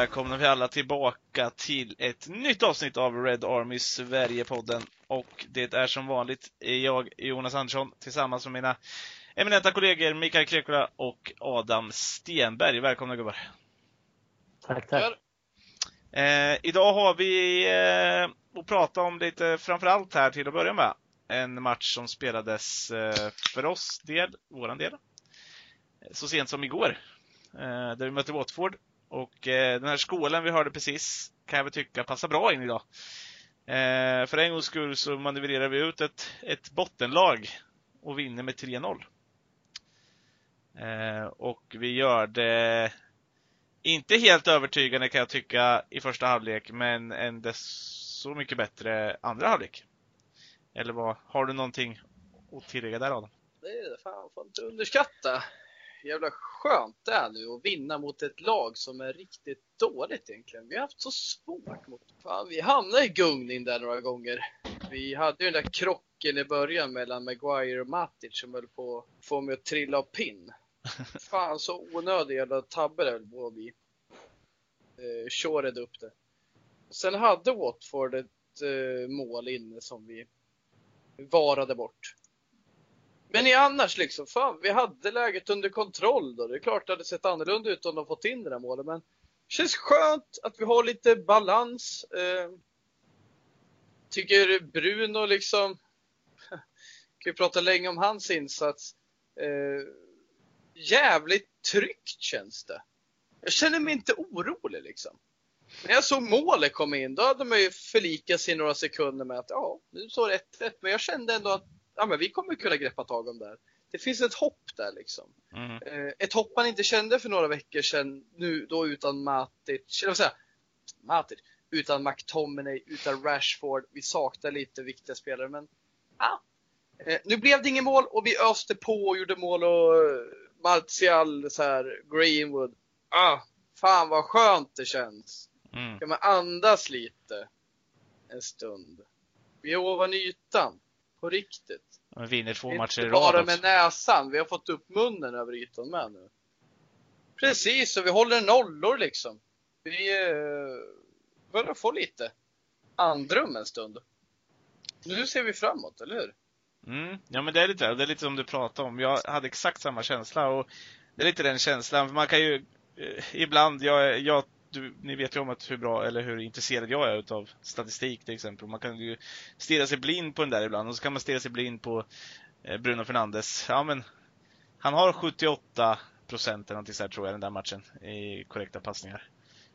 välkomnar vi alla tillbaka till ett nytt avsnitt av Red Army Sverige-podden. Och det är som vanligt jag, Jonas Andersson, tillsammans med mina eminenta kollegor Mikael Krekula och Adam Stenberg. Välkomna gubbar! Tack, tack! Eh, idag har vi eh, att prata om lite, framförallt här till att börja med, en match som spelades eh, för oss del, våran del, så sent som igår. Eh, där vi mötte Watford. Och eh, den här skålen vi hörde precis kan jag väl tycka passar bra in idag. Eh, för en gångs skull så manövrerar vi ut ett, ett bottenlag och vinner med 3-0. Eh, och vi gör det inte helt övertygande kan jag tycka i första halvlek, men en så mycket bättre andra halvlek. Eller vad, har du någonting att tillägga där Adam? Det är fan, får inte underskatta jävla skönt det är nu att vinna mot ett lag som är riktigt dåligt egentligen. Vi har haft så svårt mot... Fan, vi hamnade i gungning där några gånger. Vi hade ju den där krocken i början mellan Maguire och Matic som höll på att få mig att trilla av pinn. Fan så onödig jävla tabbe det höll på att bli. Eh, Shored upp det. Sen hade Watford ett eh, mål inne som vi varade bort. Men i annars liksom, fan, vi hade läget under kontroll då. Det är klart det hade sett annorlunda ut om de fått in det där målet, men det känns skönt att vi har lite balans. Eh, tycker Bruno liksom, kan ju prata länge om hans insats. Eh, jävligt tryggt känns det. Jag känner mig inte orolig liksom. När jag såg målet komma in, då hade man ju förlikat sig i några sekunder med att ja, nu står det 1-1. Men jag kände ändå att ja, men vi kommer kunna greppa tag om det här. Det finns ett hopp där liksom. Mm. Eh, ett hopp man inte kände för några veckor sedan, nu då utan Matic, eller vad säger Matic, utan McTominay, utan Rashford. Vi saknar lite viktiga spelare, men ja. Eh, nu blev det inget mål och vi öste på och gjorde mål och uh, Martial, så här, Greenwood. Ah, fan vad skönt det känns. Mm. Kan man andas lite en stund. Vi är ovan ytan. På riktigt. Vi vinner två matcher i rad bara med näsan. Vi har fått upp munnen över ytan med nu. Precis, och vi håller nollor liksom. Vi eh, börjar få lite andrum en stund. Nu ser vi framåt, eller hur? Mm, ja men det är lite det. är lite som du pratade om. Jag hade exakt samma känsla och det är lite den känslan. Man kan ju eh, ibland, jag, jag du, ni vet ju om att hur bra eller hur intresserad jag är utav statistik till exempel. Man kan ju stirra sig blind på den där ibland och så kan man stirra sig blind på eh, Bruno Fernandes. Ja men, han har 78 procent eller någonting så här, tror jag den där matchen i korrekta passningar.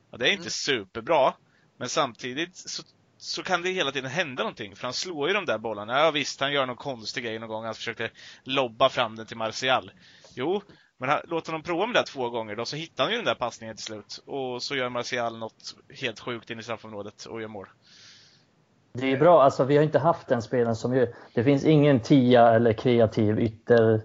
Och det är inte mm. superbra, men samtidigt så, så kan det hela tiden hända någonting, för han slår ju de där bollarna. Ja visst, han gör någon konstig grej någon gång, han försökte lobba fram den till Martial. Jo, men han, låter honom prova med det två gånger då, så hittar han ju den där passningen till slut. Och så gör Martial något helt sjukt in i straffområdet och gör mål. Det är bra, alltså vi har inte haft den spelaren som gör... Det finns ingen tia eller kreativ ytter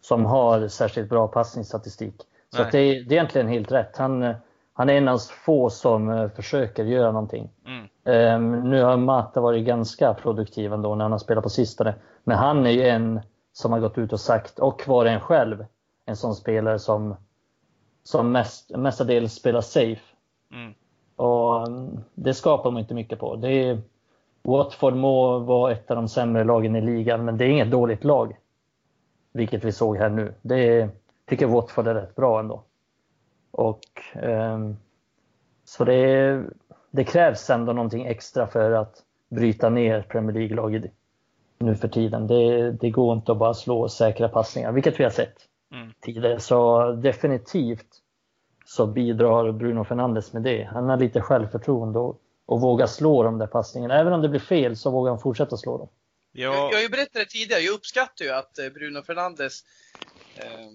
som har särskilt bra passningsstatistik. Så det, är, det är egentligen helt rätt. Han, han är en av få som uh, försöker göra någonting. Mm. Um, nu har Mata varit ganska produktiv ändå när han har spelat på sistone. Men han är ju en som har gått ut och sagt, och var en själv, en sån spelare som, som mest, mestadels spelar safe. Mm. Och mm, det skapar man inte mycket på. Det är, Watford må vara ett av de sämre lagen i ligan, men det är inget dåligt lag. Vilket vi såg här nu. Det tycker Watford är rätt bra ändå. Och, um, så det, det, krävs ändå någonting extra för att bryta ner Premier League-lag nu för tiden. Det, det, går inte att bara slå säkra passningar, vilket vi har sett mm. tidigare. Så definitivt så bidrar Bruno Fernandes med det. Han har lite självförtroende och, och vågar slå de där passningarna. Även om det blir fel så vågar han fortsätta slå dem. Ja. Jag, jag har ju berättat det tidigare, jag uppskattar ju att eh, Bruno Fernandes eh,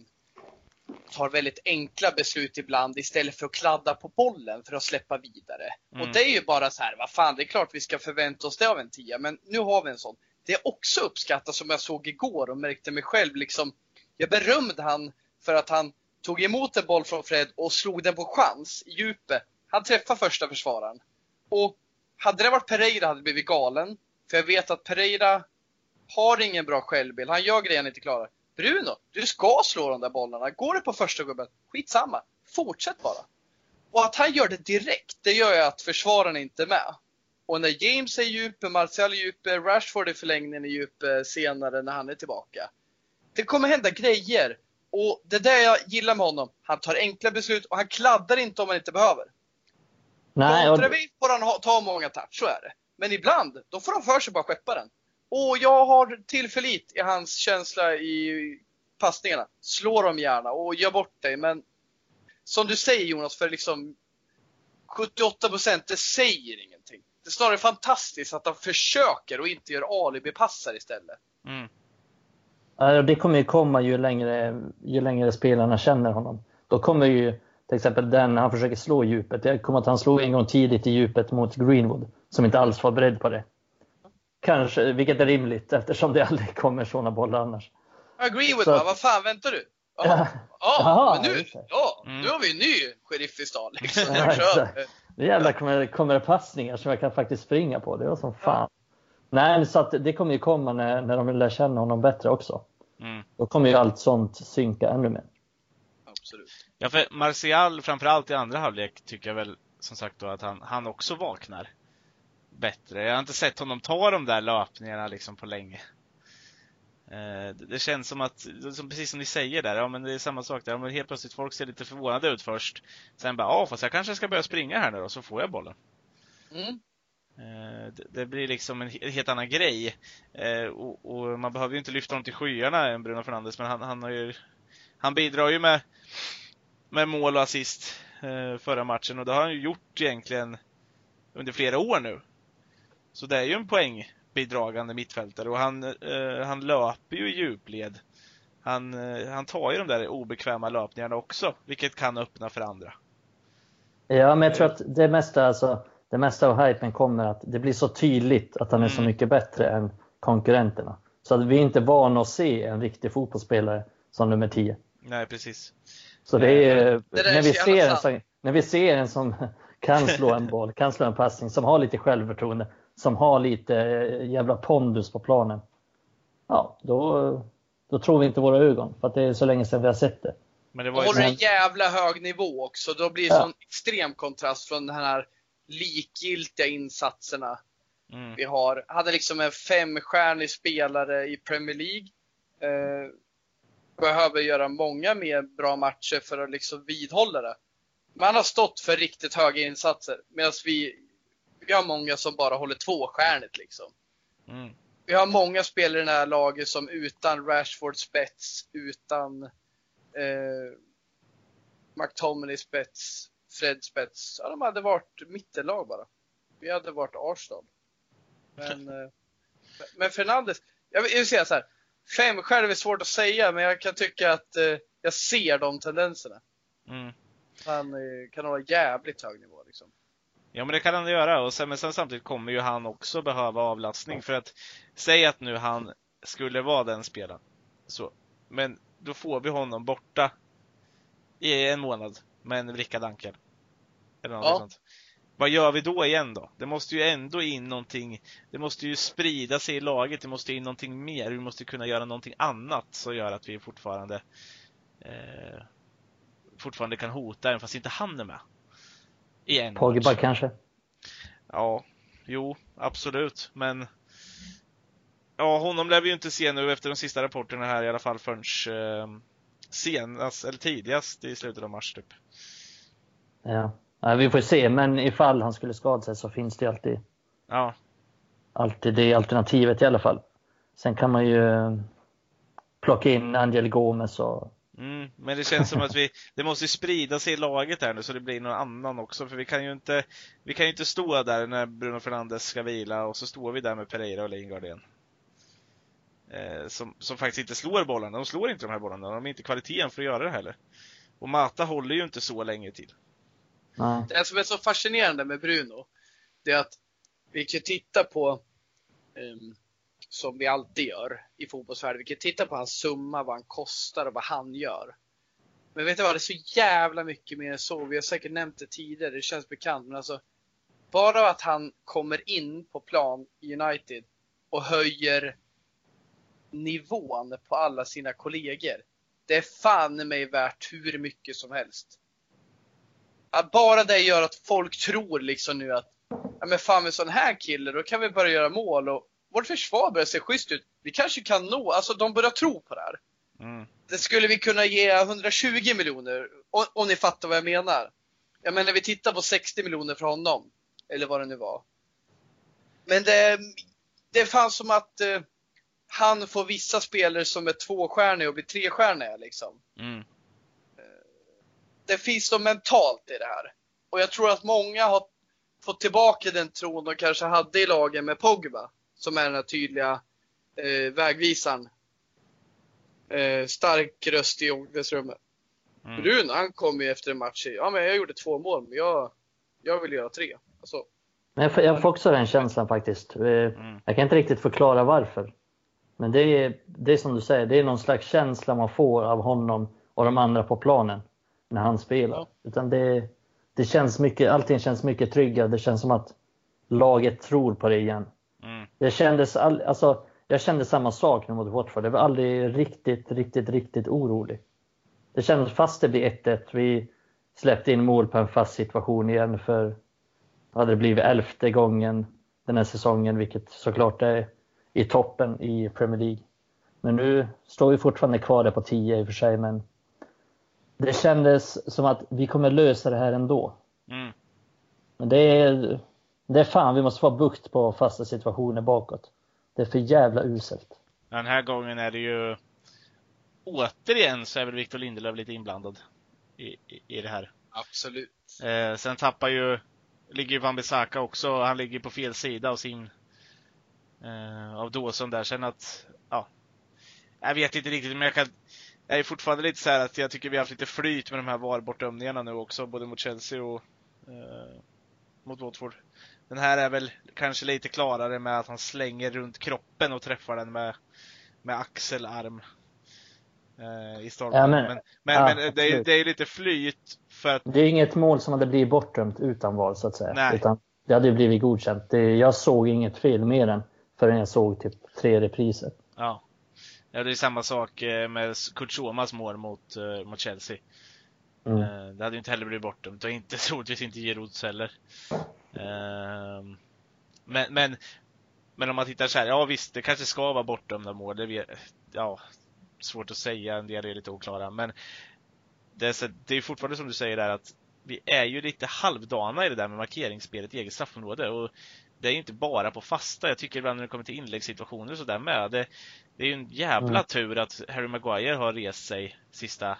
tar väldigt enkla beslut ibland istället för att kladda på bollen för att släppa vidare. Mm. Och det är ju bara så här, vad fan, det är klart vi ska förvänta oss det av en tia, men nu har vi en sån. Det jag också uppskattar som jag såg igår och märkte mig själv liksom jag berömde han för att han tog emot en boll från Fred och slog den på chans i djupet. Han träffade första försvararen. Och hade det varit Pereira hade det blivit galen. För jag vet att Pereira har ingen bra självbild. Han gör grejer han inte klarar. Bruno, du ska slå de där bollarna. Går det på första gubben, skitsamma. Fortsätt bara. Och att han gör det direkt, det gör ju att försvararen inte är med. Och när James är djup, Martial är djup, Rashford i förlängningen är djup senare när han är tillbaka. Det kommer hända grejer. Och det är det jag gillar med honom. Han tar enkla beslut och han kladdar inte om han inte behöver. Nej, och... Kontravis får han ha, ta många touch, så är det. Men ibland, då får han för sig bara skeppa den. Och jag har tillförlit i hans känsla i passningarna. Slå dem gärna och gör bort dig, men som du säger Jonas, för liksom 78 procent, det säger ingenting. Det är snarare fantastiskt att han försöker och inte gör alibi-passar istället. Mm. Det kommer ju komma ju längre, ju längre spelarna känner honom. Då kommer ju till exempel den han försöker slå djupet. Det kommer att han slog en gång tidigt i djupet mot Greenwood som inte alls var beredd på det. Kanske, vilket är rimligt eftersom det aldrig kommer sådana bollar annars. Ja, Greenwood, Så, vad fan väntar du? Ja, ja men nu, ja, nu har vi en ny sheriff i stan. Liksom. Ja, jävlar kommer, kommer det passningar som jag kan faktiskt springa på. Det var som fan. Ja. Nej, så att det kommer ju komma när, när de lär känna honom bättre också. Mm. Då kommer ju allt sånt synka ännu mer. Absolut. Ja, för Martial, framförallt i andra halvlek, tycker jag väl som sagt då att han, han också vaknar bättre. Jag har inte sett honom ta de där löpningarna liksom på länge. Eh, det känns som att, precis som ni säger där, ja men det är samma sak där. helt plötsligt folk ser lite förvånade ut först. Sen bara, ja fast jag kanske ska börja springa här nu då, så får jag bollen. Mm. Eh, det blir liksom en helt annan grej. Eh, och man behöver ju inte lyfta honom till skyarna än Bruno Fernandes, men han, han har ju Han bidrar ju med, med mål och assist förra matchen och det har han ju gjort egentligen under flera år nu. Så det är ju en poängbidragande mittfältare och han, han löper ju i djupled. Han, han tar ju de där obekväma löpningarna också, vilket kan öppna för andra. Ja, men jag tror att det mesta, alltså, det mesta av hypen kommer att det blir så tydligt att han är mm. så mycket bättre än konkurrenterna. Så att vi är inte vana att se en riktig fotbollsspelare som nummer 10. Nej, precis. Så det är, det när, vi ser en som, när vi ser en som kan slå en boll, kan slå en passning, som har lite självförtroende, som har lite eh, jävla pondus på planen. Ja, då, då tror vi inte våra ögon för att det är så länge sedan vi har sett det. Men det var ju håller en jävla hög nivå också. Då blir det ja. sån extrem kontrast från den här likgiltiga insatserna mm. vi har. Hade liksom en femstjärnig spelare i Premier League. Eh, behöver göra många mer bra matcher för att liksom vidhålla det. Man har stått för riktigt höga insatser medan vi vi har många som bara håller tvåstjärnigt liksom. Mm. Vi har många spelare i det här laget som utan Rashford spets, utan eh, McTominay spets, Fred spets. Ja, de hade varit mittenlag bara. Vi hade varit Arsenal. Men, eh, men Fernandes, jag vill säga så här. Fem själv är svårt att säga, men jag kan tycka att eh, jag ser de tendenserna. Mm. Han eh, kan hålla jävligt hög nivå liksom. Ja men det kan han göra och sen, men sen samtidigt kommer ju han också behöva avlastning för att säg att nu han skulle vara den spelaren. Så, men då får vi honom borta i en månad med en vrickad ankel. Eller något ja. sånt. Vad gör vi då igen då? Det måste ju ändå in någonting, det måste ju sprida sig i laget, det måste in någonting mer, vi måste kunna göra någonting annat som gör att vi fortfarande eh, fortfarande kan hota även fast inte han är med i en Pogba match. kanske? Ja, jo, absolut, men Ja, honom lär vi ju inte se nu efter de sista rapporterna här i alla fall förrän eh, senast, eller tidigast i slutet av mars typ. Ja. Vi får se, men ifall han skulle skada sig så finns det alltid Ja. Alltid det alternativet i alla fall. Sen kan man ju plocka in Angel Gomes och Mm, men det känns som att vi, det måste sprida sig i laget här nu så det blir någon annan också. För vi kan ju inte, vi kan ju inte stå där när Bruno Fernandes ska vila och så står vi där med Pereira och Lingard igen. Eh, som, som faktiskt inte slår bollarna. De slår inte de här bollarna. De har inte kvaliteten för att göra det heller. Och Mata håller ju inte så länge till. Nej. Det som är så fascinerande med Bruno, det är att vi kan titta på um, som vi alltid gör i fotbollsvärlden. Vi kan titta på hans summa, vad han kostar och vad han gör. Men vet du vad, det är så jävla mycket mer än så. Vi har säkert nämnt det tidigare, det känns bekant. Men alltså, bara att han kommer in på plan i United och höjer nivån på alla sina kollegor. Det är fan mig värt hur mycket som helst att bara det gör att folk tror liksom nu att ja, men fan med sån här kille, då kan vi börja göra mål och vårt försvar börjar se schysst ut. Vi kanske kan nå, alltså de börjar tro på det här. Mm. Det skulle vi kunna ge 120 miljoner, om, om ni fattar vad jag menar. Jag menar, vi tittar på 60 miljoner för honom, eller vad det nu var. Men det, det fanns som att eh, han får vissa spelare som är tvåstjärniga och blir trestjärniga liksom. Mm. Det finns så mentalt i det här. Och jag tror att många har fått tillbaka den tron de kanske hade i lagen med Pogba. Som är den här tydliga eh, vägvisaren. Eh, stark röst i omklädningsrummet. Mm. Bruno, han kom ju efter en match. Ja, men jag gjorde två mål, men jag, jag vill göra tre. Alltså, Men jag får, jag får också den känslan faktiskt. Eh, Mm. Jag kan inte riktigt förklara varför. Men det är, det är som du säger, det är någon slags känsla man får av honom och de andra på planen när han spelar. Ja. Utan det, det känns mycket, allting känns mycket tryggare. Det känns som att laget tror på det igen. Mm. Det kändes all, alltså, jag kände samma sak nu mot Watford. Jag var aldrig riktigt, riktigt, riktigt orolig. Det kändes fast det blir 1-1. Vi släppte in mål på en fast situation igen för hade det blivit elfte gången den här säsongen, vilket såklart är i toppen i Premier League. Men nu står vi fortfarande kvar där på 10 i och för sig, men det kändes som att vi kommer lösa det här ändå. Mm. Men det är, det är fan, vi måste få bukt på fasta situationer bakåt. Det är för jävla uselt. Den här gången är det ju återigen så är väl Victor Lindelöf lite inblandad i, i, i det här. absolut. Eh, sen tappar ju, ligger ju Van Bissaka också, han ligger på fel sida av sin, eh, av Dawson där. Sen att, ja, jag vet inte riktigt, men jag kan, jag är fortfarande lite så här att jag tycker vi har haft lite flyt med de här VAR-bortdömningarna nu också, både mot Chelsea och eh, mot Watford. Den här är väl kanske lite klarare med att han slänger runt kroppen och träffar den med, med axelarm. Eh, I stolpen. Ja, men men- men, ja, men, det, är, det är lite flyt för att Det är inget mål som hade blivit bortdömt utan VAR så att säga. Nej. Utan det hade blivit godkänt. Det, jag såg inget fel mer än förrän jag såg typ tre repriser. Ja. Ja, det är samma sak eh, med Kurt Schomas mål mot, eh, mot Chelsea. Mm. Eh, Det hade ju inte heller blivit bortdömt och inte troligtvis inte Giroud heller. Ehm, Men, men, men om man tittar så här, ja visst, det kanske ska vara bortdömda mål. Det ja, svårt att säga, en del är lite oklara. Men det är, så, det är fortfarande som du säger där att vi är ju lite halvdana i det där med markeringsspelet i eget straffområde. Och det är ju inte bara på fasta. Jag tycker ibland när det kommer till inläggssituationer och sådär med. Det, det är ju en jävla Mm. tur att Harry Maguire har rest sig sista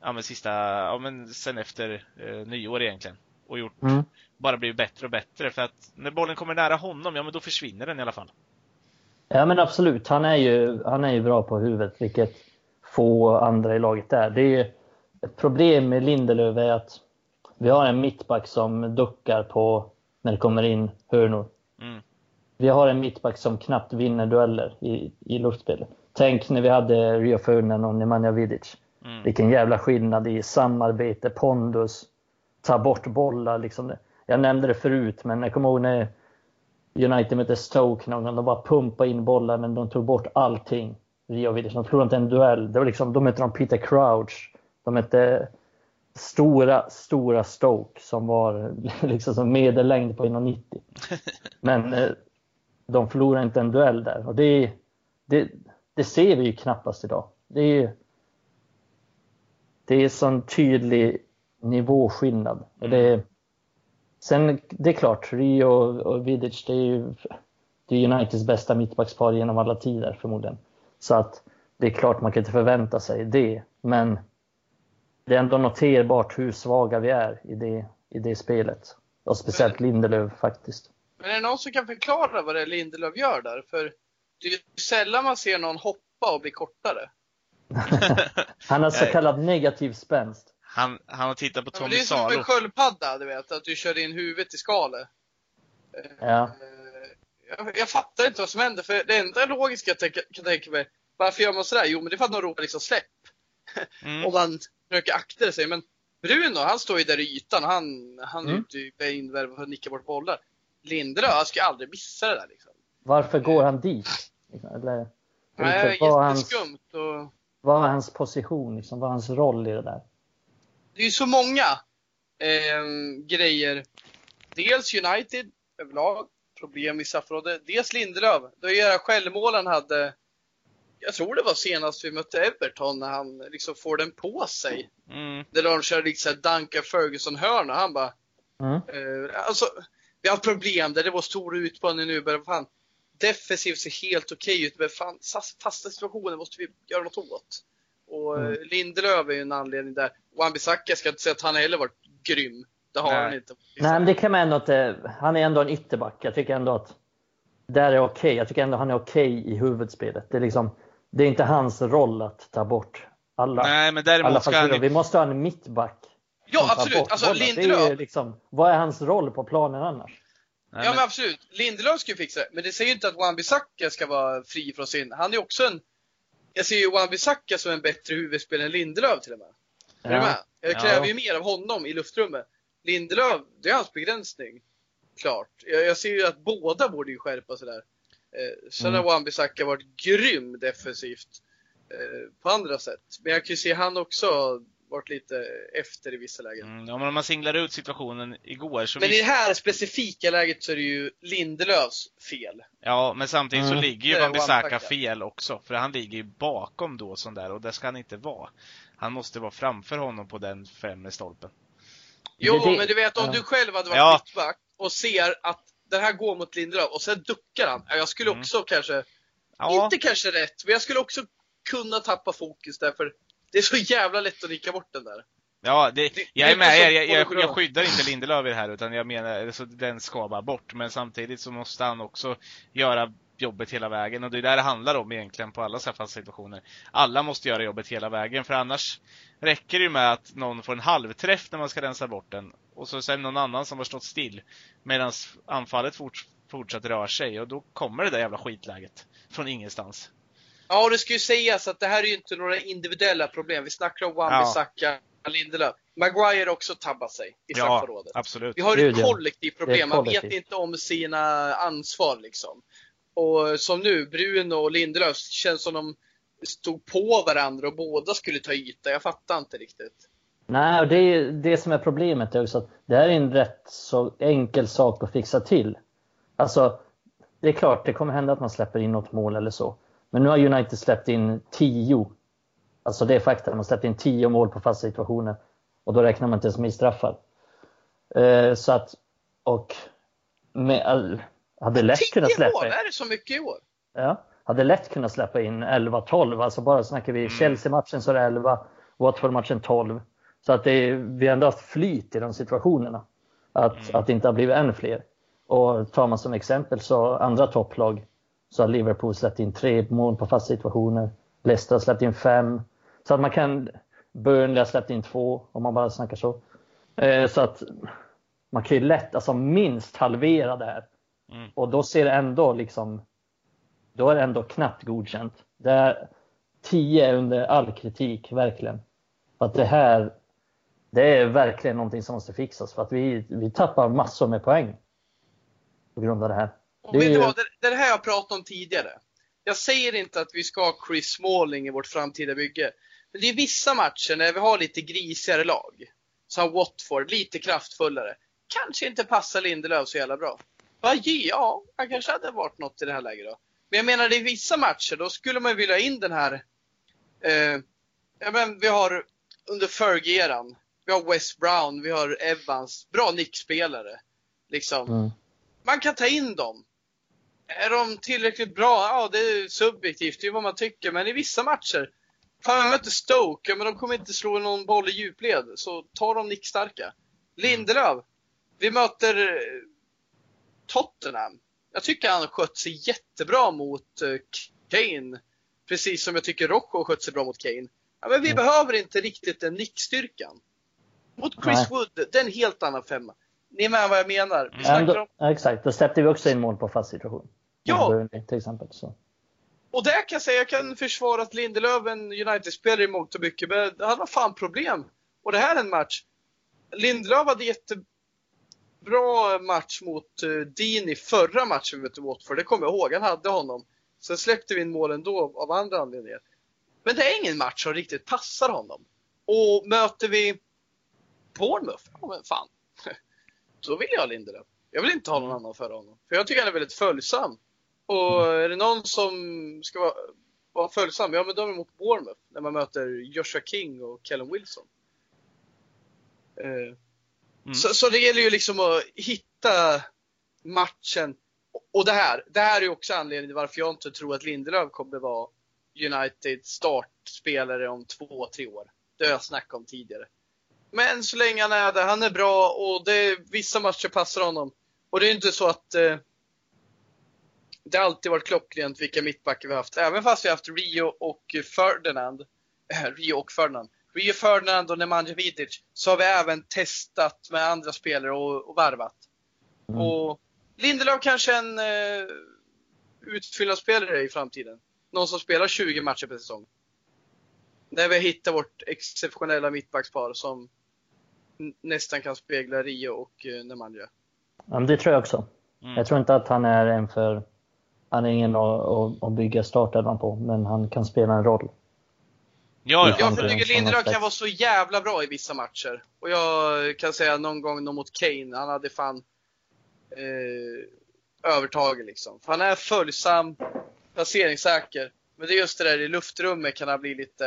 Ja men sista, ja men sen efter eh, nyår egentligen. Och gjort, Mm. bara blivit bättre och bättre. För att när bollen kommer nära honom, ja men då försvinner den i alla fall. Ja men absolut, han är ju, han är ju bra på huvudet, vilket få andra i laget är. Det är ett problem med Lindelöf är att vi har en mittback som duckar på när det kommer in hörnor. Mm. Vi har en mittback som knappt vinner dueller i, i luftspelet. Tänk när vi hade Rio Ferdinand och Nemanja Vidic. Mm. Vilken jävla skillnad i samarbete, pondus, ta bort bollar. Liksom. Jag nämnde det förut, men jag kommer ihåg när United mötte Stoke någon gång. De bara pumpade in bollar, men de tog bort allting. Rio Vidic. De förlorade inte en duell. Det var liksom, de mötte de Peter Crouch. De mötte stora, stora Stoke som var liksom som medellängd på 1,90. Men eh, de förlorade inte en duell där. Och det, det, det ser vi ju knappast idag. Det är, det är sån tydlig nivåskillnad. Och det, sen, det är klart, Rio och Vidic, det är ju det är Uniteds bästa mittbackspar genom alla tider förmodligen. Så att det är klart man kan inte förvänta sig det. Men det är ändå noterbart hur svaga vi är i det, i det spelet. Och speciellt Lindelöf faktiskt. Men är det någon som kan förklara vad det är Lindelöf gör där? För det är ju sällan man ser någon hoppa och bli kortare. Han har så kallad negativ spänst. Han, han har tittat på Tommy det är som Salo. en sköldpadda, du vet, att du kör in huvudet i skalet. Ja. Eh, Jag, jag fattar inte vad som händer, för det enda logiska jag kan tänka mig, varför gör man sådär? Jo, men det är för att de ropar liksom släpp. Mm. Och man försöker akta sig. Men Bruno, han står ju där i ytan. Han, han är Mm. ute i invärv för att nicka bort bollar. Lindelöf, han ska ju aldrig missa det där liksom. Varför går han dit? Eller, Nej, vad, är hans, jätteskumt. Och vad är hans position? Liksom, vad är hans roll i det där? det är ju så många eh, grejer. Dels United överlag, problem i straffområdet. Dels Lindelöf. Då göra självmål han hade, jag tror det var senast vi mötte Everton, när han liksom får den på sig. Mm. Där de kör liksom Duncan Ferguson-hörna. Han bara, Mm. eh, alltså, vi har problem där det var stor utmaning nu, men fan, defensivt ser helt okej ut, men fan, fas- fasta situationer måste vi göra något åt. Och Mm. mm. Lindelöf är ju en anledning där. Wan-Bissaka ska inte säga att han heller varit grym. Det har Nej. han inte. Nej, men det kan man ändå inte. Han är ändå en ytterback. Jag tycker ändå att där är okej. Jag tycker ändå han är okej i huvudspelet. Det är liksom, det är inte hans roll att ta bort alla. Nej, men alla ska han Vi måste ha en mittback. Ja, absolut. Alltså är Lindelöf, ju liksom, vad är hans roll på planen annars? Nej, ja men- men absolut. Lindelöf ska ju fixa det. Men det säger ju inte att Wan-Bissaka ska vara fri från sin. Han är också en, jag ser ju Wan-Bissaka som en bättre huvudspelare än Lindelöf till och med. Är du med? Jag Ja. kräver ju mer av honom i luftrummet. Lindelöf, det är hans begränsning. Klart. Jag, jag ser ju att båda borde ju skärpa sig där. Eh, sen Mm. har Wan-Bissaka varit grym defensivt eh, på andra sätt. Men jag kan ju se han också varit lite efter i vissa lägen. Mm, ja, men om man singlar ut situationen igår så Men i det här specifika läget så är det ju Lindelöfs fel. Ja, men samtidigt så Mm. ligger ju Wan-Bissaka fel också. För han ligger ju bakom då sån där och det ska han inte vara. Han måste vara framför honom på den främre stolpen. Jo, men du vet om du själv hade varit Ja. mittback och ser att den här går mot Lindelöf och sen duckar han. Ja, Jag skulle Mm. också kanske Ja, Inte kanske rätt, men jag skulle också kunna tappa fokus där för det är så jävla lätt att nicka bort den där. ja det, Det- jag det är med så er. Jag, jag, bra. jag skyddar inte Lindelöf i det här utan jag menar, alltså, den ska bara bort. Men samtidigt så måste han också göra jobbet hela vägen och det är där det handlar om egentligen på alla så här fasta situationer. Alla måste göra jobbet hela vägen för annars räcker det ju med att någon får en halvträff när man ska rensa bort den och så sen någon annan som har stått still medan anfallet fort, fortsatt rör sig och då kommer det där jävla skitläget från ingenstans. Ja, det ska ju sägas att det här är ju inte några individuella problem. Vi snackar om Wan-Bissaka, Lindelöf. Maguire också tabbat sig i Ja, straffområdet. absolut. Vi har ett ja. kollektivt problem. Man vet inte om sina ansvar liksom. Och som nu, Bruno och Lindelöf känns som de stod på varandra och båda skulle ta yta. Jag fattar inte riktigt. Nej, och det är det som är problemet är också att det här är en rätt så enkel sak att fixa till. Alltså, det är klart, det kommer hända att man släpper in något mål eller så. Men nu har United släppt in 10. Alltså det är fakta, de har släppt in 10 mål på fasta situationer. Och då räknar man inte ens med straffar. Eh, så att, och med, all- hade lätt kunnat 10 släppa mål, in. är det så mycket i år? Ja, hade lätt kunnat släppa in 11-12. Alltså bara snackar vi Chelsea-matchen så är det 11, Watford-matchen 12. Så att det är, vi har ändå haft flyt i de situationerna. Att, att det inte har blivit än fler. Och tar man som exempel så andra topplag så har Liverpool släppt in tre mål på fasta situationer. Leicester har släppt in fem. Så att man kan, Burnley har släppt in två om man bara snackar så. Eh, så att man kan ju lätt, alltså minst halvera det här. Mm. Och då ser det ändå liksom då är det ändå knappt godkänt. Det är 10 är under all kritik, verkligen. Att det här, det är verkligen någonting som måste fixas för att vi, vi tappar massor med poäng. På grund av det här. Och Det är ju- vad, det, det är det här jag pratade om tidigare. Jag säger inte att vi ska ha Chris Smalling i vårt framtida bygge. Men det är vissa matcher när vi har lite grisigare lag. Som Watford, lite kraftfullare. Kanske inte passar Lindelöf så jävla bra. Ge? Ja, han kanske hade varit något i det här läget då. Men jag menar, i vissa matcher, då skulle man vilja ha in den här... Eh, ja, men vi har under Fergie-eran. Vi har West Brown, vi har Evans. Bra nickspelare. Liksom Mm. man kan ta in dem. Är de tillräckligt bra? Ja, det är subjektivt, det är vad man tycker. Men i vissa matcher, fan vi möter Stoke, men de kommer inte slå någon boll i djupled. Så ta de nickstarka. Lindelöf, vi möter eh, Tottenham. Jag tycker han har skött sig jättebra mot eh, Kane. Precis som jag tycker Rocco har skött sig bra mot Kane. Ja, men vi Mm. behöver inte riktigt den nickstyrkan. Mot Chris Nej. Wood, det är en helt annan femma. Ni är med vad jag menar? Vi snackar om ja, exakt, då släppte vi också in mål på fast situation. Ja. Till exempel. Så. Och där kan jag säga, jag kan försvara att Lindelöf, en United-spelare i mångt och mycket, men han har fan problem. Och det här är en match. Lindelöf hade jättebra match mot uh, Dean i förra matchen vi mötte Watford. Det kommer jag ihåg, han hade honom. Sen släppte vi in mål ändå av andra anledningar. Men det är ingen match som riktigt passar honom. Och möter vi Bournemouth, ja men fan. Då vill jag ha Lindelöf. Jag vill inte ha någon annan före honom. För jag tycker han är väldigt följsam. Och är det någon som ska vara, vara följsam, ja men då är det mot Bournemouth. När man möter Joshua King och Kellen Wilson. Eh, Mm. så, så det gäller ju liksom att hitta matchen. Och det här, det här är ju också anledningen till varför jag inte tror att Lindelöf kommer vara United startspelare om två, tre år. Det har jag snackat om tidigare. Men så länge han är där, han är bra och det, vissa matcher passar honom. Och det är inte så att eh, det alltid varit klockrent vilka mittbackar vi har haft. Även fast vi har haft Rio och Ferdinand. Äh, Rio och Ferdinand. Rio Ferdinand och Nemanja Vidic. Så har vi även testat med andra spelare och, och varvat. Mm. Och Lindelöf kanske är en eh, utfyllnadsspelare i framtiden. Någon som spelar 20 matcher per säsong. När vi hittar vårt exceptionella mittbackspar som nästan kan spegla Rio och eh, Nemanja. Ja, men det tror jag också. Mm. Jag tror inte att han är en för... Han är ingen att, bygga startelvan på, men han kan spela en roll. Ja, ja. Jag tycker Lindelöf kan vara så jävla bra i vissa matcher. Och jag kan säga någon gång mot Kane, han hade fan eh, övertaget liksom. För han är följsam, placeringssäker. Men det är just det där i luftrummet kan han bli lite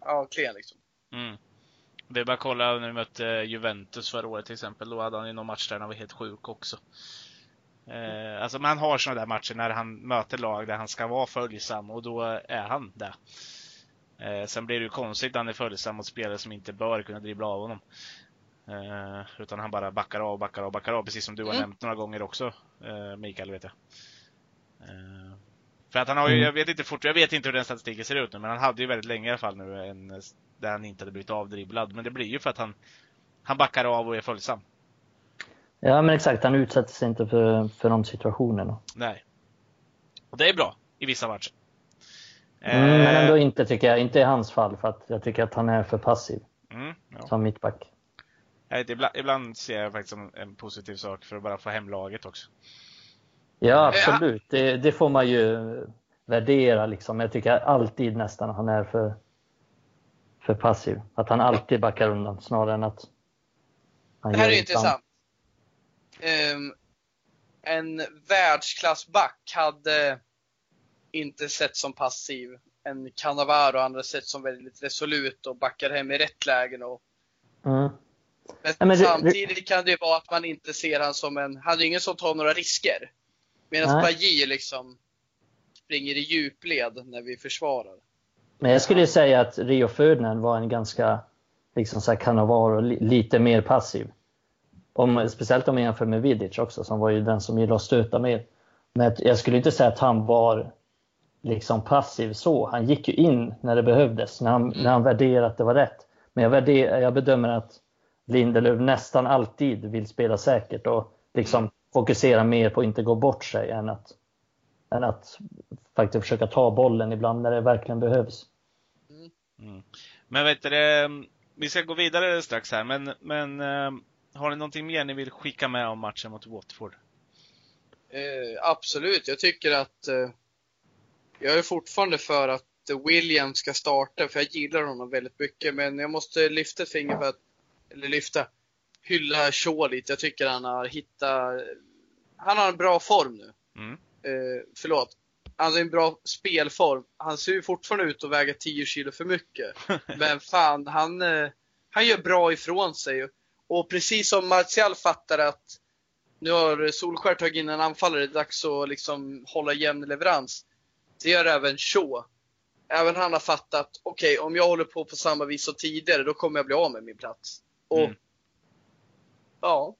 ja, klen liksom. Mm. Det är bara att kolla när vi mötte Juventus förra året till exempel. Då hade han ju någon match där han var helt sjuk också. Eh, alltså man har sådana där matcher när han möter lag där han ska vara följsam och då är han det. Eh, sen blir det ju konstigt när han är följsam mot spelare som inte bör kunna dribbla av honom. Eh, utan han bara backar av, backar av, backar av. Precis som du har Mm. nämnt några gånger också, eh, Mikael, vet jag. Eh, för att han har ju, Mm. jag vet inte fort, jag vet inte hur den statistiken ser ut nu, men han hade ju väldigt länge i alla fall nu en, där han inte hade blivit avdribblad. Men det blir ju för att han, han backar av och är följsam. Ja, men exakt. Han utsätter sig inte för, för de situationerna. Nej. Och det är bra i vissa matcher. Mm, men Eh, ändå inte, tycker jag. Inte i hans fall, för att jag tycker att han är för passiv Mm, ja. som mittback. Jag vet, ibland, ibland ser jag faktiskt som en positiv sak för att bara få hem laget också. Ja, absolut. Det, det får man ju värdera. Liksom. Jag tycker alltid nästan han är för, för passiv. Att han alltid backar undan snarare än att han Det här är intressant. Ehm, en världsklassback hade inte sett som passiv. En Cannavaro hade sett som väldigt resolut och backar hem i rätt lägen. Och, Mm. men, Ja, men det- samtidigt kan det ju vara att man inte ser han som en, han är ingen som tar några risker. Medan. Bajy liksom springer i djupled när vi försvarar. Men jag skulle säga att Rio Ferdinand var en ganska, liksom så här Cannavaro, li, lite mer passiv. Om, speciellt om man jämför med Vidic också, som var ju den som gillade att stöta mer. Men jag skulle inte säga att han var liksom passiv så. Han gick ju in när det behövdes, när han, när han värderade att det var rätt. Men jag, värder, jag bedömer att Lindelöf nästan alltid vill spela säkert och liksom fokusera mer på att inte gå bort sig än att, än att faktiskt försöka ta bollen ibland när det verkligen behövs. Mm. Men vet du det, vi ska gå vidare strax här, men, men eh, har ni någonting mer ni vill skicka med om matchen mot Watford? Eh, absolut, jag tycker att eh, jag är fortfarande för att William ska starta, för jag gillar honom väldigt mycket. Men jag måste lyfta ett finger för att, eller lyfta, hylla Shaw lite. Jag tycker han har hittat, han har en bra form nu. Mm. Eh, förlåt. Han har en bra spelform. Han ser ju fortfarande ut att väga 10 kilo för mycket. Men fan, han, eh, han gör bra ifrån sig. Och precis som Martial fattar att nu har Solskär tagit in en anfallare, det är dags att liksom hålla jämn leverans. Det gör även Shaw. Även han har fattat, okej om jag håller på på samma vis som tidigare, då kommer jag bli av med min plats. Och Mm. Ja,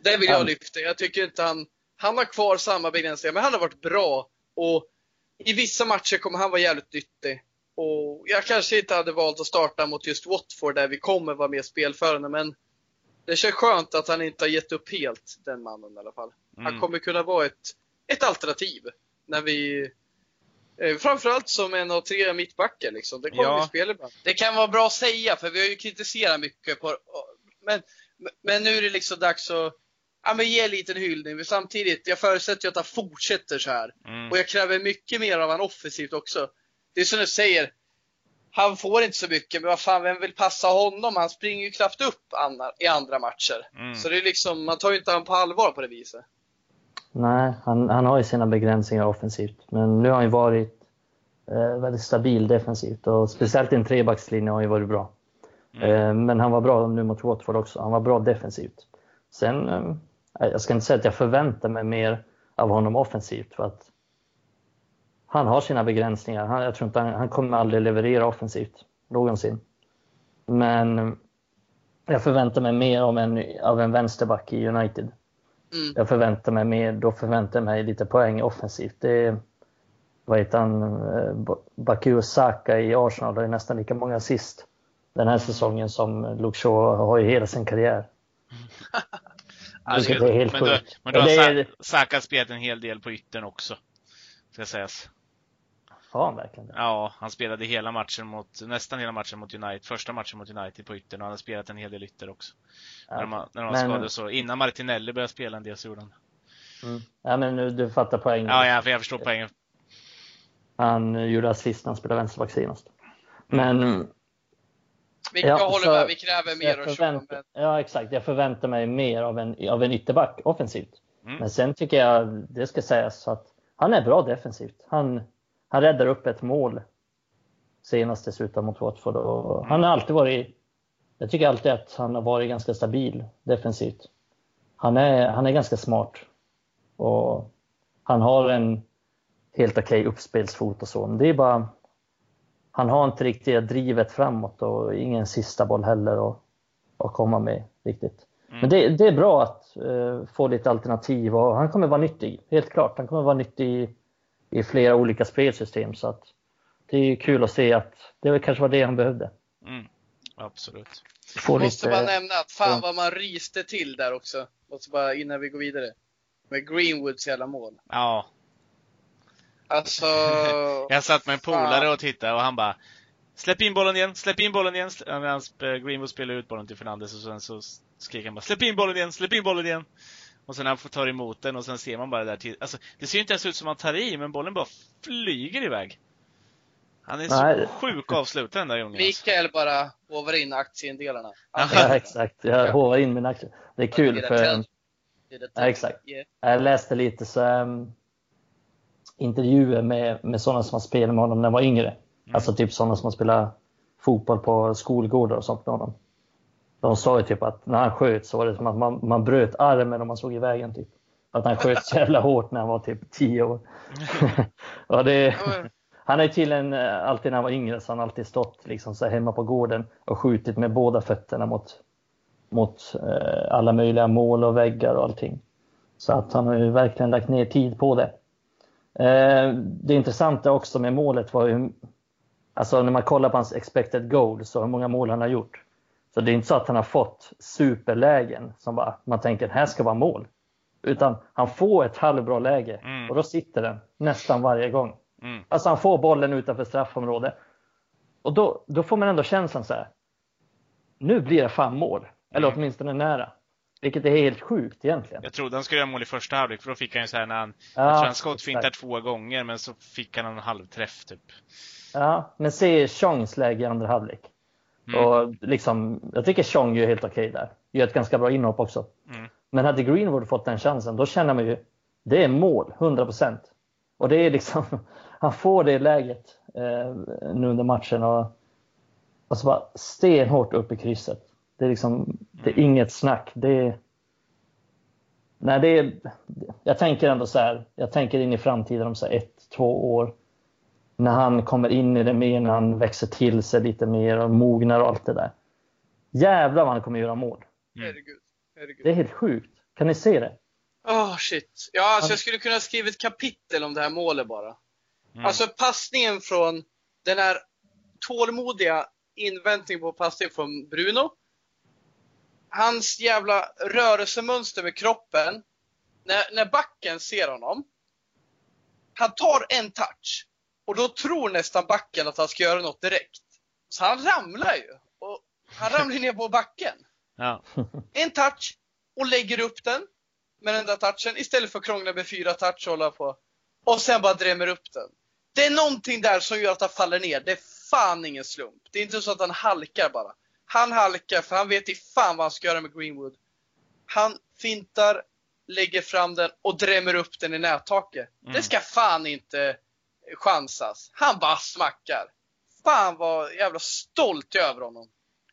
det vill jag Ja. lyfta. Jag tycker inte han, han har kvar samma begränsningar, men han har varit bra. Och i vissa matcher kommer han vara jävligt nyttig. Och jag kanske inte hade valt att starta mot just Watford där vi kommer vara mer spelförande, men det känns skönt att han inte har gett upp helt, den mannen i alla fall. Han Mm. kommer kunna vara ett, ett alternativ när vi eh, Framförallt som en av tre mittbackar liksom. Det kommer Ja. vi spela ibland. Det kan vara bra att säga för vi har ju kritiserat mycket på men, men nu är det liksom dags att ja, men ge en liten hyllning. Men samtidigt, jag förutsätter ju att han fortsätter så här. Mm. Och jag kräver mycket mer av honom offensivt också. Det är som du säger. han får inte så mycket, men vad fan, vem vill passa honom? Han springer ju knappt upp andra, i andra matcher. Mm. Så det är liksom, man tar ju inte honom på allvar på det viset. Nej, han, han har ju sina begränsningar offensivt. Men nu har han ju varit eh, väldigt stabil defensivt och speciellt i en trebackslinje har han ju varit bra. Mm. Eh, men han var bra nu mot Watford också. Han var bra defensivt. Sen, eh, jag ska inte säga att jag förväntar mig mer av honom offensivt för att han har sina begränsningar. Han, jag tror inte han, han kommer aldrig leverera offensivt någonsin. Men eh, jag förväntar mig mer av en, av en vänsterback i United. Mm. Jag förväntar mig mer, då förväntar jag mig lite poäng offensivt. Det är, vad heter han, Ba- Baku Saka i Arsenal har nästan lika många assist den här säsongen som Luke Shaw har i hela sin karriär. Alltså, det är helt men då, men då har är- Sa- Saka spelat en hel del på yttern också. Ska sägas. Har han verkligen det? Ja, han spelade hela matchen mot, nästan hela matchen mot United, första matchen mot United på yttern och han har spelat en hel del ytter också. Ja. När har- när har Men- skadade så. Innan Martinelli började spela en del så gjorde han. Mm. Ja, men nu, du fattar poängen. Ja, jag, jag förstår poängen. Han gjorde assist när han spelade vänsterback senast. Men Vi, jag håller så- med, vi kräver mer av men ja, exakt. Jag förväntar mig mer av en, av en ytterback offensivt. Mm. Men sen tycker jag, det ska sägas, att han är bra defensivt. Han, han räddar upp ett mål senast dessutom mot Watford. Och Han har alltid varit, jag tycker alltid att han har varit ganska stabil defensivt. Han är, han är ganska smart. Och han har en helt okej uppspelsfot och så. Men det är bara, han har inte riktigt det drivet framåt och ingen sista boll heller att, att komma med riktigt. Men det, det är bra att eh, få lite alternativ och han kommer vara nyttig, helt klart. Han kommer vara nyttig i, i flera olika spelsystem så att det är kul att se att det kanske var det han behövde. Mm. Absolut. Få måste lite, bara nämna att fan ja. vad man ryste till där också. Måste bara innan vi går vidare. Med Greenwoods jävla mål. Ja, Alltså... jag satt med en polare och tittade och han bara Släpp in bollen igen, släpp in bollen igen. Medan eh, Greenwood spelade ut bollen till Fernandes och sen så skrek han bara Släpp in bollen igen, släpp in bollen igen. Och sen han får ta emot den och sen ser man bara där till, alltså det ser ju inte ens ut som han tar i, men bollen bara flyger iväg. Han är så Nej. sjuk avslutare den där gången. Alltså. Mikael bara hovar in aktiedelarna. ja, exakt, jag håvar in min aktie. Det är kul Det för det. Det det. Ja, exakt. Jag läste lite så, um, intervjuer med, med sådana som har spelat med honom när han var yngre. Alltså typ sådana som har spelat fotboll på skolgårdar och sånt med honom. De sa ju typ att när han sköt så var det som att man, man bröt armen om man såg i vägen. Typ. Att han sköt så jävla hårt när han var typ 10 år. och det, han ju tydligen eh, alltid när han var yngre så han alltid stått liksom så hemma på gården och skjutit med båda fötterna mot, mot eh, alla möjliga mål och väggar och allting. Så att han har ju verkligen lagt ner tid på det. Eh, det intressanta också med målet var ju, alltså när man kollar på hans expected goal, så hur många mål han har gjort. Så det är inte så att han har fått superlägen som bara, man tänker här ska vara mål. Utan han får ett halvbra läge Mm. och då sitter den nästan varje gång. Mm. Alltså han får bollen utanför straffområdet. Och då, då får man ändå känslan så här. Nu blir det fan mål. Eller Mm. åtminstone nära. Vilket är helt sjukt egentligen. Jag trodde han skulle göra mål i första halvlek för då fick han ju så här när han, Ja, jag tror han skottfintade exakt. två gånger men så fick han en halvträff typ. Ja, men se Chongs läge i andra halvlek. Mm. Och liksom, jag tycker Chong gör helt okej där. Gör ett ganska bra inhopp också. Mm. Men hade Greenwood fått den chansen, då känner man ju det är mål, 100 procent. Och det är liksom, han får det läget eh, nu under matchen och, och så bara stenhårt upp i krysset. Det är liksom, det är inget snack. Det är, nej, det är, jag tänker ändå så här, jag tänker in i framtiden om så här ett, två år. När han kommer in i det mer, när han växer till sig lite mer och mognar och allt det där. Jävlar vad han kommer göra mål. Mm. Herregud. Herregud. Det är helt sjukt. Kan ni se det? Åh shit. Ja, alltså jag skulle kunna skriva ett kapitel om det här målet bara. Mm. Alltså passningen från den här tålmodiga inväntningen på passning från Bruno. Hans jävla rörelsemönster med kroppen. När, när backen ser honom. Han tar en touch. Och då tror nästan backen att han ska göra något direkt. Så han ramlar ju. Och han ramlar ner på backen. Ja. En touch och lägger upp den med den där touchen istället för att krångla med fyra touch och hålla på. Och sen bara drämmer upp den. Det är någonting där som gör att han faller ner. Det är fan ingen slump. Det är inte så att han halkar bara. Han halkar för han vet i fan vad han ska göra med Greenwood. Han fintar, lägger fram den och drämmer upp den i nättaket. Mm. Det ska fan inte chansas. Han bara smackar. Fan vad jävla stolt jag är över honom.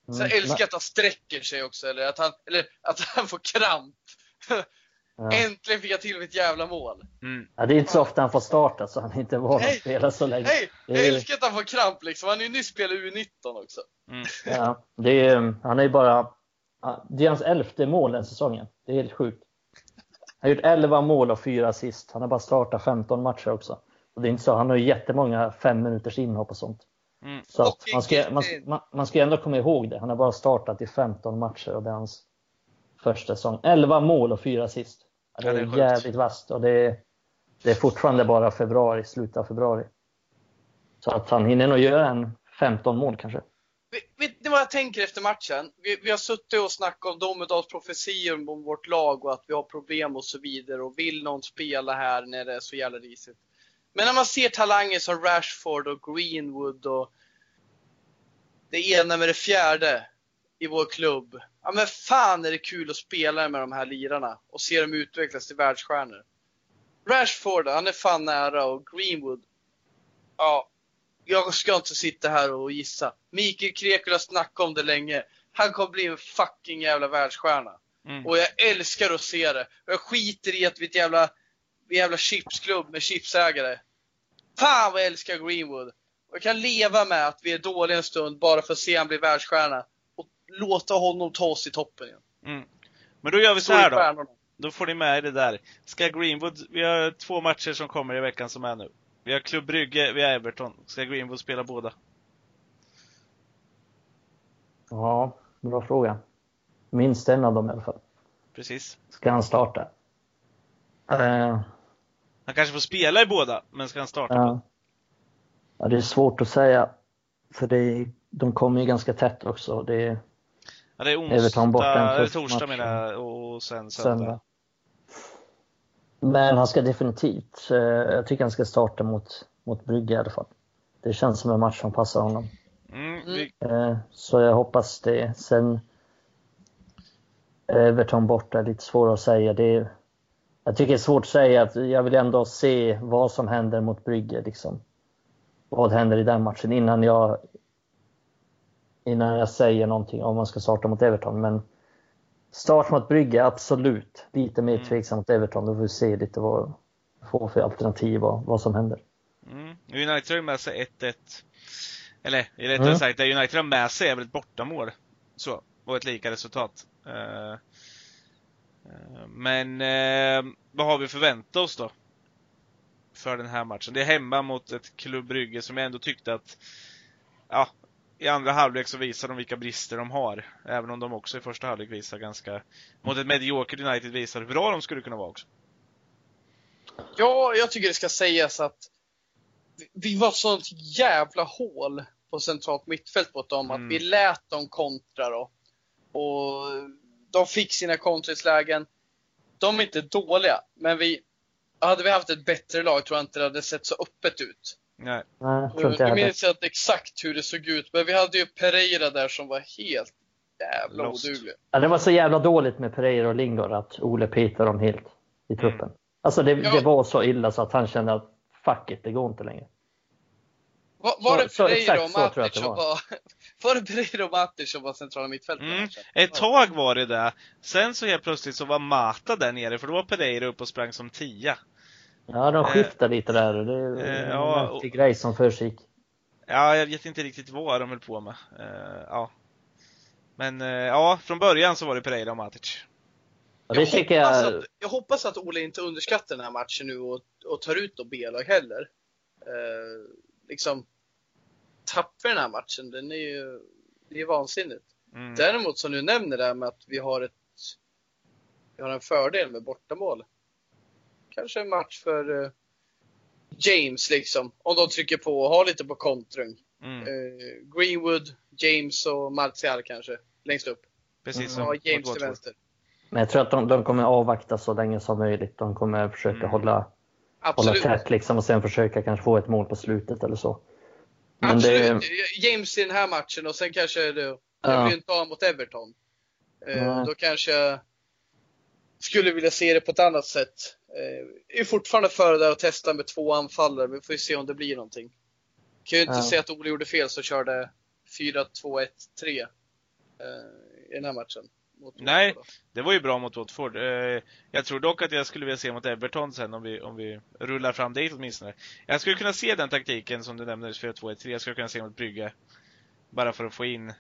Sen Mm, älskar jag att han sträcker sig också, eller att han, eller att han får kramp. Ja. Äntligen fick jag till mitt jävla mål. Mm. Ja, det är inte så ofta han får starta så han är inte van att Nej. spela så länge. Hej! Det Jag älskar att han får kramp liksom. Han är ju nyss spelat U19 också. Mm. Ja, det är, han är ju bara... Det är hans elfte mål den säsongen. Det är helt sjukt. Han har gjort 11 mål och 4 assist. Han har bara startat 15 matcher också. Och det är inte så, han har ju jättemånga fem minuters inhopp och sånt. Mm. Så att man, ska, man, man ska ändå komma ihåg det. Han har bara startat i 15 matcher och det är hans första säsong. 11 mål och 4 assist. Ja, det Ja, det är, är jävligt vasst och det är, det är fortfarande bara februari, slutet av februari. Så att han hinner nog göra en 15 mål kanske. Vet- ni vad jag tänker efter matchen? Vi, vi har suttit och snackat om domedagsprofetior om vårt lag och att vi har problem och så vidare och vill någon spela här när det är så jävla risigt. Men när man ser talanger som Rashford och Greenwood och det ena med det fjärde i vår klubb. Ja men fan är det kul att spela med de här lirarna och se dem utvecklas till världsstjärnor. Rashford, han är fan nära och Greenwood, ja, jag ska inte sitta här och gissa. Mikael Krekula snackade om det länge. Han kommer bli en fucking jävla världsstjärna. Mm. Och jag älskar att se det. Och jag skiter i att vi är ett jävla, jävla chipsklubb med chipsägare. Fan vad jag älskar Greenwood. Och jag kan leva med att vi är dåliga en stund bara för att se han bli världsstjärna. Låta honom ta oss i toppen igen. Mm. Men då gör vi så här då. Då får ni med er det där. Ska Greenwood, vi har två matcher som kommer i veckan som är nu. Vi har Klubb Brygge, vi har Everton. Ska Greenwood spela båda? Ja, bra fråga. Minst en av dem i alla fall. Precis. Ska han starta? Eh, Han kanske får spela i båda, men ska han starta? ja. ja, det är svårt att säga. För det är, de kommer ju ganska tätt också. Det är Ja, det är onsdag, Everton borta en eller tuff torsdag menar jag, och sen söndag. söndag. Men han ska definitivt, eh, jag tycker han ska starta mot, mot Brygge i alla fall. Det känns som en match som passar honom. Mm, vi, Eh, Så jag hoppas det. Sen Everton borta är lite svårare att säga. Det är, jag tycker det är svårt att säga att jag vill ändå se vad som händer mot Brygge. Liksom. Vad händer i den matchen innan jag innan jag säger någonting om man ska starta mot Everton. Men start mot Brygge, absolut. Lite mer Mm. tveksam mot Everton. Då får vi se lite vad får för alternativ och vad som händer. mm. United har med sig 1-1. Eller rättare Mm. sagt, det United har med sig är väl ett bortamål. Så, och ett lika resultat. Eh, eh, men eh, vad har vi förväntat oss då? För den här matchen. Det är hemma mot ett Klubb Brygge som jag ändå tyckte att Ja, i andra halvlek så visar de vilka brister de har. Även om de också i första halvlek visar ganska Mot ett mediokert United visar hur bra de skulle kunna vara också. Ja, jag tycker det ska sägas att vi- var sånt jävla hål på centralt mittfält mot dem Mm. att vi lät dem kontra då. Och de fick sina kontringslägen. De är inte dåliga, men vi hade vi haft ett bättre lag tror jag inte det hade sett så öppet ut. Nej. Nej, jag minns inte exakt hur det såg ut, men vi hade ju Pereira där som var helt jävla Lost. oduglig. Ja, det var så jävla dåligt med Pereira och Lingard att Ole petade dem helt i truppen. Alltså det, Ja. det var så illa så att han kände att fuck it, det går inte längre. Var, var det så Pereira och Matic som var. var... Var det Pereira och Matic som var centrala mittfältare? Mm. Ett tag var det det. Sen så helt plötsligt så var Mata där nere, för då var Pereira uppe och sprang som tia. Ja, de skiftade lite där. och Det är Eh, en ja, märklig grej som försiggick. Ja, jag vet inte riktigt vad de höll på med. Eh, ja. Men eh, ja, från början så var det Pereira och Matic. Och det jag, hoppas jag... att, jag hoppas att Ole inte underskattar den här matchen nu och, och tar ut B-lag heller. Eh, liksom, tappar den här matchen, den är ju det är vansinnigt. Mm. Däremot som du nämner det här med att vi har ett vi har en fördel med bortamål. Kanske en match för eh, James liksom, om de trycker på och har lite på kontring. Mm. Eh, Greenwood, James och Martial kanske, längst upp. Precis som Ja, mot James till vänster. Men jag tror att de, de kommer avvakta så länge som möjligt. De kommer försöka Mm. hålla Absolut. hålla tätt liksom och sen försöka kanske få ett mål på slutet eller så. Men Absolut. Det... James i den här matchen och sen kanske det, det blir inte av mot Everton. Eh, då kanske jag skulle vilja se det på ett annat sätt. Eh, är fortfarande före där och testa med två anfallare. Vi får ju se om det blir någonting. Kan ju inte ja. säga att Ole gjorde fel så körde 4-2-1-3 eh, i den här matchen. Nej, det var ju bra mot Watford. Eh, jag tror dock att jag skulle vilja se mot Everton sen om vi, om vi rullar fram dit åtminstone. Jag skulle kunna se den taktiken som du nämnde, 4-2-1-3, jag skulle kunna se mot Brygge. Bara för att få in...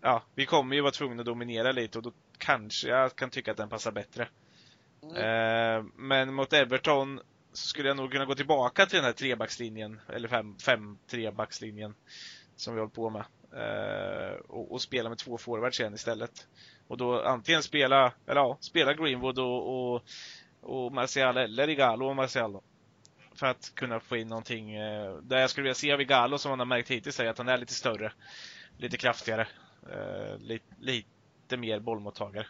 Ja, vi kommer ju vara tvungna att dominera lite och då kanske jag kan tycka att den passar bättre. Mm. Eh, men mot Everton så skulle jag nog kunna gå tillbaka till den här trebackslinjen, eller fem, fem trebackslinjen som vi håller på med. Eh, och, och, spela med två forwards igen istället. Och då antingen spela, eller ja, spela Greenwood och, och, och Martial eller Igalo och Martial då. För att kunna få in någonting. Eh, där jag skulle vilja se av Igalo som man har märkt hittills är att han är lite större. Lite kraftigare. Eh, li, lite mer bollmottagare.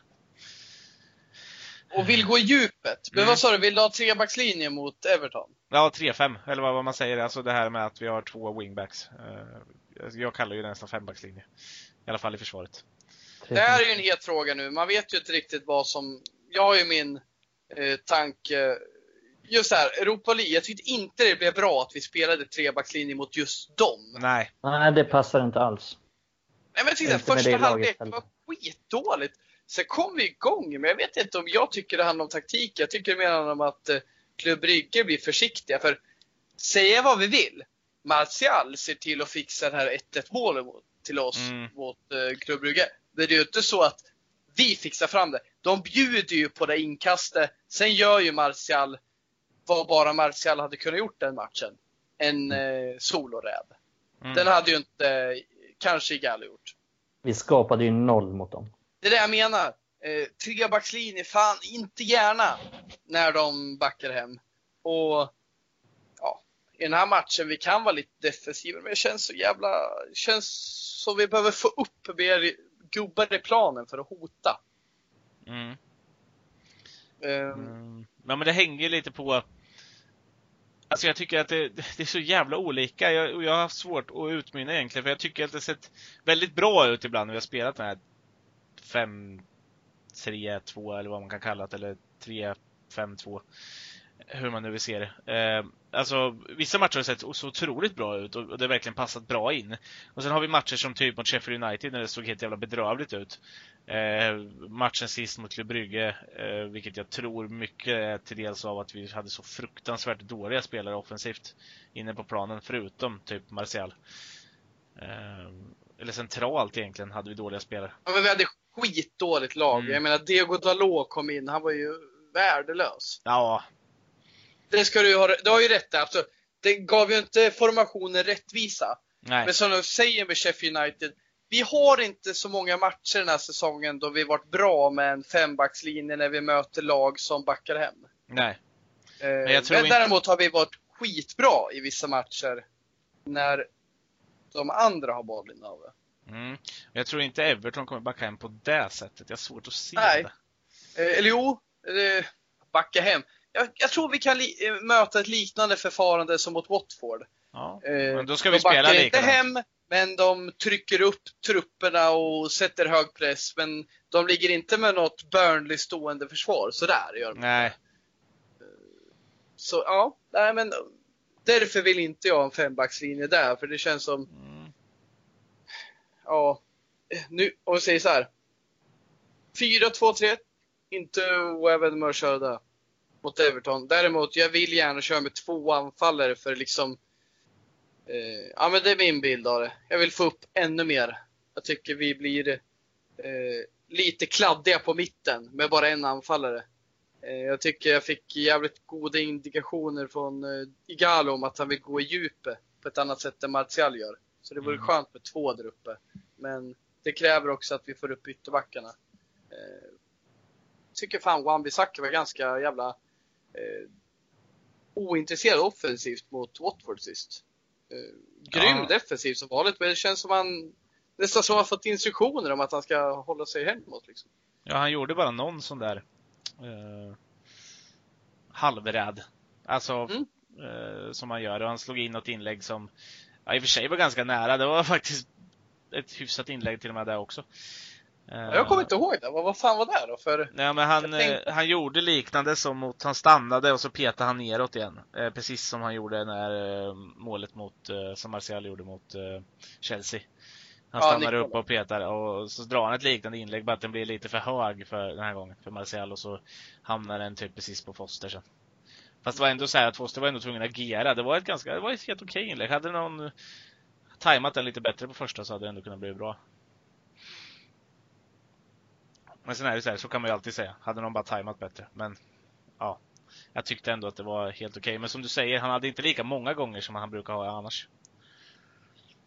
Och vill gå i djupet. Men mm. vad sa du, vill du ha trebackslinje mot Everton? Ja, 3-5, eller vad man säger. Alltså det här med att vi har två wingbacks. Eh, jag kallar ju det nästan fembackslinje. I alla fall i försvaret. Det här är ju en het fråga nu. Man vet ju inte riktigt vad som... Jag har ju min eh, tanke. Just här, Europa League. Jag tyckte inte det blev bra att vi spelade trebackslinje mot just dem. Nej. Nej, det passar inte alls. Nej, men jag tyckte första halvlek var skitdåligt. Sen kom vi igång, men jag vet inte om jag tycker det handlar om taktik. Jag tycker det mer handlar om att eh, Klubb Brygge blir försiktiga. För säga vad vi vill, Martial ser till att fixa det här 1-1 målet till oss mm. mot eh, Klubb Brygge. Det är ju inte så att vi fixar fram det. De bjuder ju på det inkastet. Sen gör ju Martial vad bara Martial hade kunnat gjort den matchen. En eh, soloräd. Mm. Den hade ju inte eh, kanske Gallo gjort. Vi skapade ju noll mot dem. Det är det jag menar. Eh, trebackslinje, fan inte gärna när de backar hem. Och ja, i den här matchen, vi kan vara lite defensiva, men det känns så jävla, känns som vi behöver få upp mer gubbar i planen för att hota. Mm. Um, mm. Ja, men det hänger lite på Alltså jag tycker att det, det, är så jävla olika. Jag, jag har haft svårt att utmynna egentligen, för jag tycker att det sett väldigt bra ut ibland när vi har spelat den här 5 3-2 eller vad man kan kalla det, eller 3-5-2. Hur man nu vill se det. Eh, alltså, vissa matcher har sett så otroligt bra ut och, och det har verkligen passat bra in. Och sen har vi matcher som typ mot Sheffield United när det såg helt jävla bedrövligt ut. Eh, matchen sist mot Le Brygge, eh, vilket jag tror mycket är till dels av att vi hade så fruktansvärt dåliga spelare offensivt inne på planen, förutom typ Martial. Eh, eller centralt egentligen hade vi dåliga spelare. Ja, men vi hade skitdåligt lag. Mm. Jag menar, Diego Dalot kom in, han var ju värdelös. Ja. Det ska du ha, du har ju rätt där. Alltså, det gav ju inte formationen rättvisa. Nej. Men som de säger med Sheffield United, vi har inte så många matcher den här säsongen då vi varit bra med en fembackslinje när vi möter lag som backar hem. Nej. Eh, men, men inte... däremot har vi varit skitbra i vissa matcher när de andra har bollen det. Mm. Jag tror inte Everton kommer backa hem på det sättet. Jag har svårt att se Nej. det. Eh, eller jo, eh, backa hem. Jag, jag tror vi kan eh, möta ett liknande förfarande som mot Watford. Ja, men då ska vi spela likadant. inte hem, men de trycker upp trupperna och sätter hög press. Men de ligger inte med något Burnley stående försvar. Sådär gör de Nej. Så ja, nej men därför vill inte jag ha en fembackslinje där, för det känns som mm ja, nu, om vi säger så här. 4-2-3, inte Wevenmör körde mot Everton. Däremot, jag vill gärna köra med två anfallare för liksom eh, Ja men det är min bild av det. Jag vill få upp ännu mer. Jag tycker vi blir eh, lite kladdiga på mitten med bara en anfallare. Eh, jag tycker jag fick jävligt goda indikationer från eh, Igalo om att han vill gå i djupet på ett annat sätt än Martial gör. Så det vore mm. skönt med två där uppe. Men det kräver också att vi får upp ytterbackarna. Eh, tycker fan Wan-Bissaka var ganska jävla eh, ointresserad offensivt mot Watford sist. Eh, grym ja. defensivt som vanligt, men det känns som han nästan som han fått instruktioner om att han ska hålla sig hemåt. Liksom. Ja, han gjorde bara någon sån där eh, halvräd Alltså, mm. eh, som han gör. Och han slog in något inlägg som, ja, i och för sig var ganska nära. Det var faktiskt ett hyfsat inlägg till och med där också. Jag kommer inte ihåg det. Vad, vad fan var det då? För... Nej, men han, tänkte... Eh, han gjorde liknande som mot, han stannade och så petade han neråt igen. Eh, precis som han gjorde när eh, målet mot, som Martial gjorde mot Chelsea. Han stannar ja, upp och petar och så drar han ett liknande inlägg, bara att den blir lite för hög för den här gången för Martial och så hamnar den typ precis på Foster sen. Fast det var ändå så att Foster var ändå tvungen att agera. Det var ett ganska, det var ett helt okej inlägg. Hade någon tajmat den lite bättre på första så hade det ändå kunnat bli bra. Men sen är det så här, så kan man ju alltid säga. Hade någon bara tajmat bättre. Men ja, jag tyckte ändå att det var helt okej. Men som du säger, han hade inte lika många gånger som han brukar ha annars.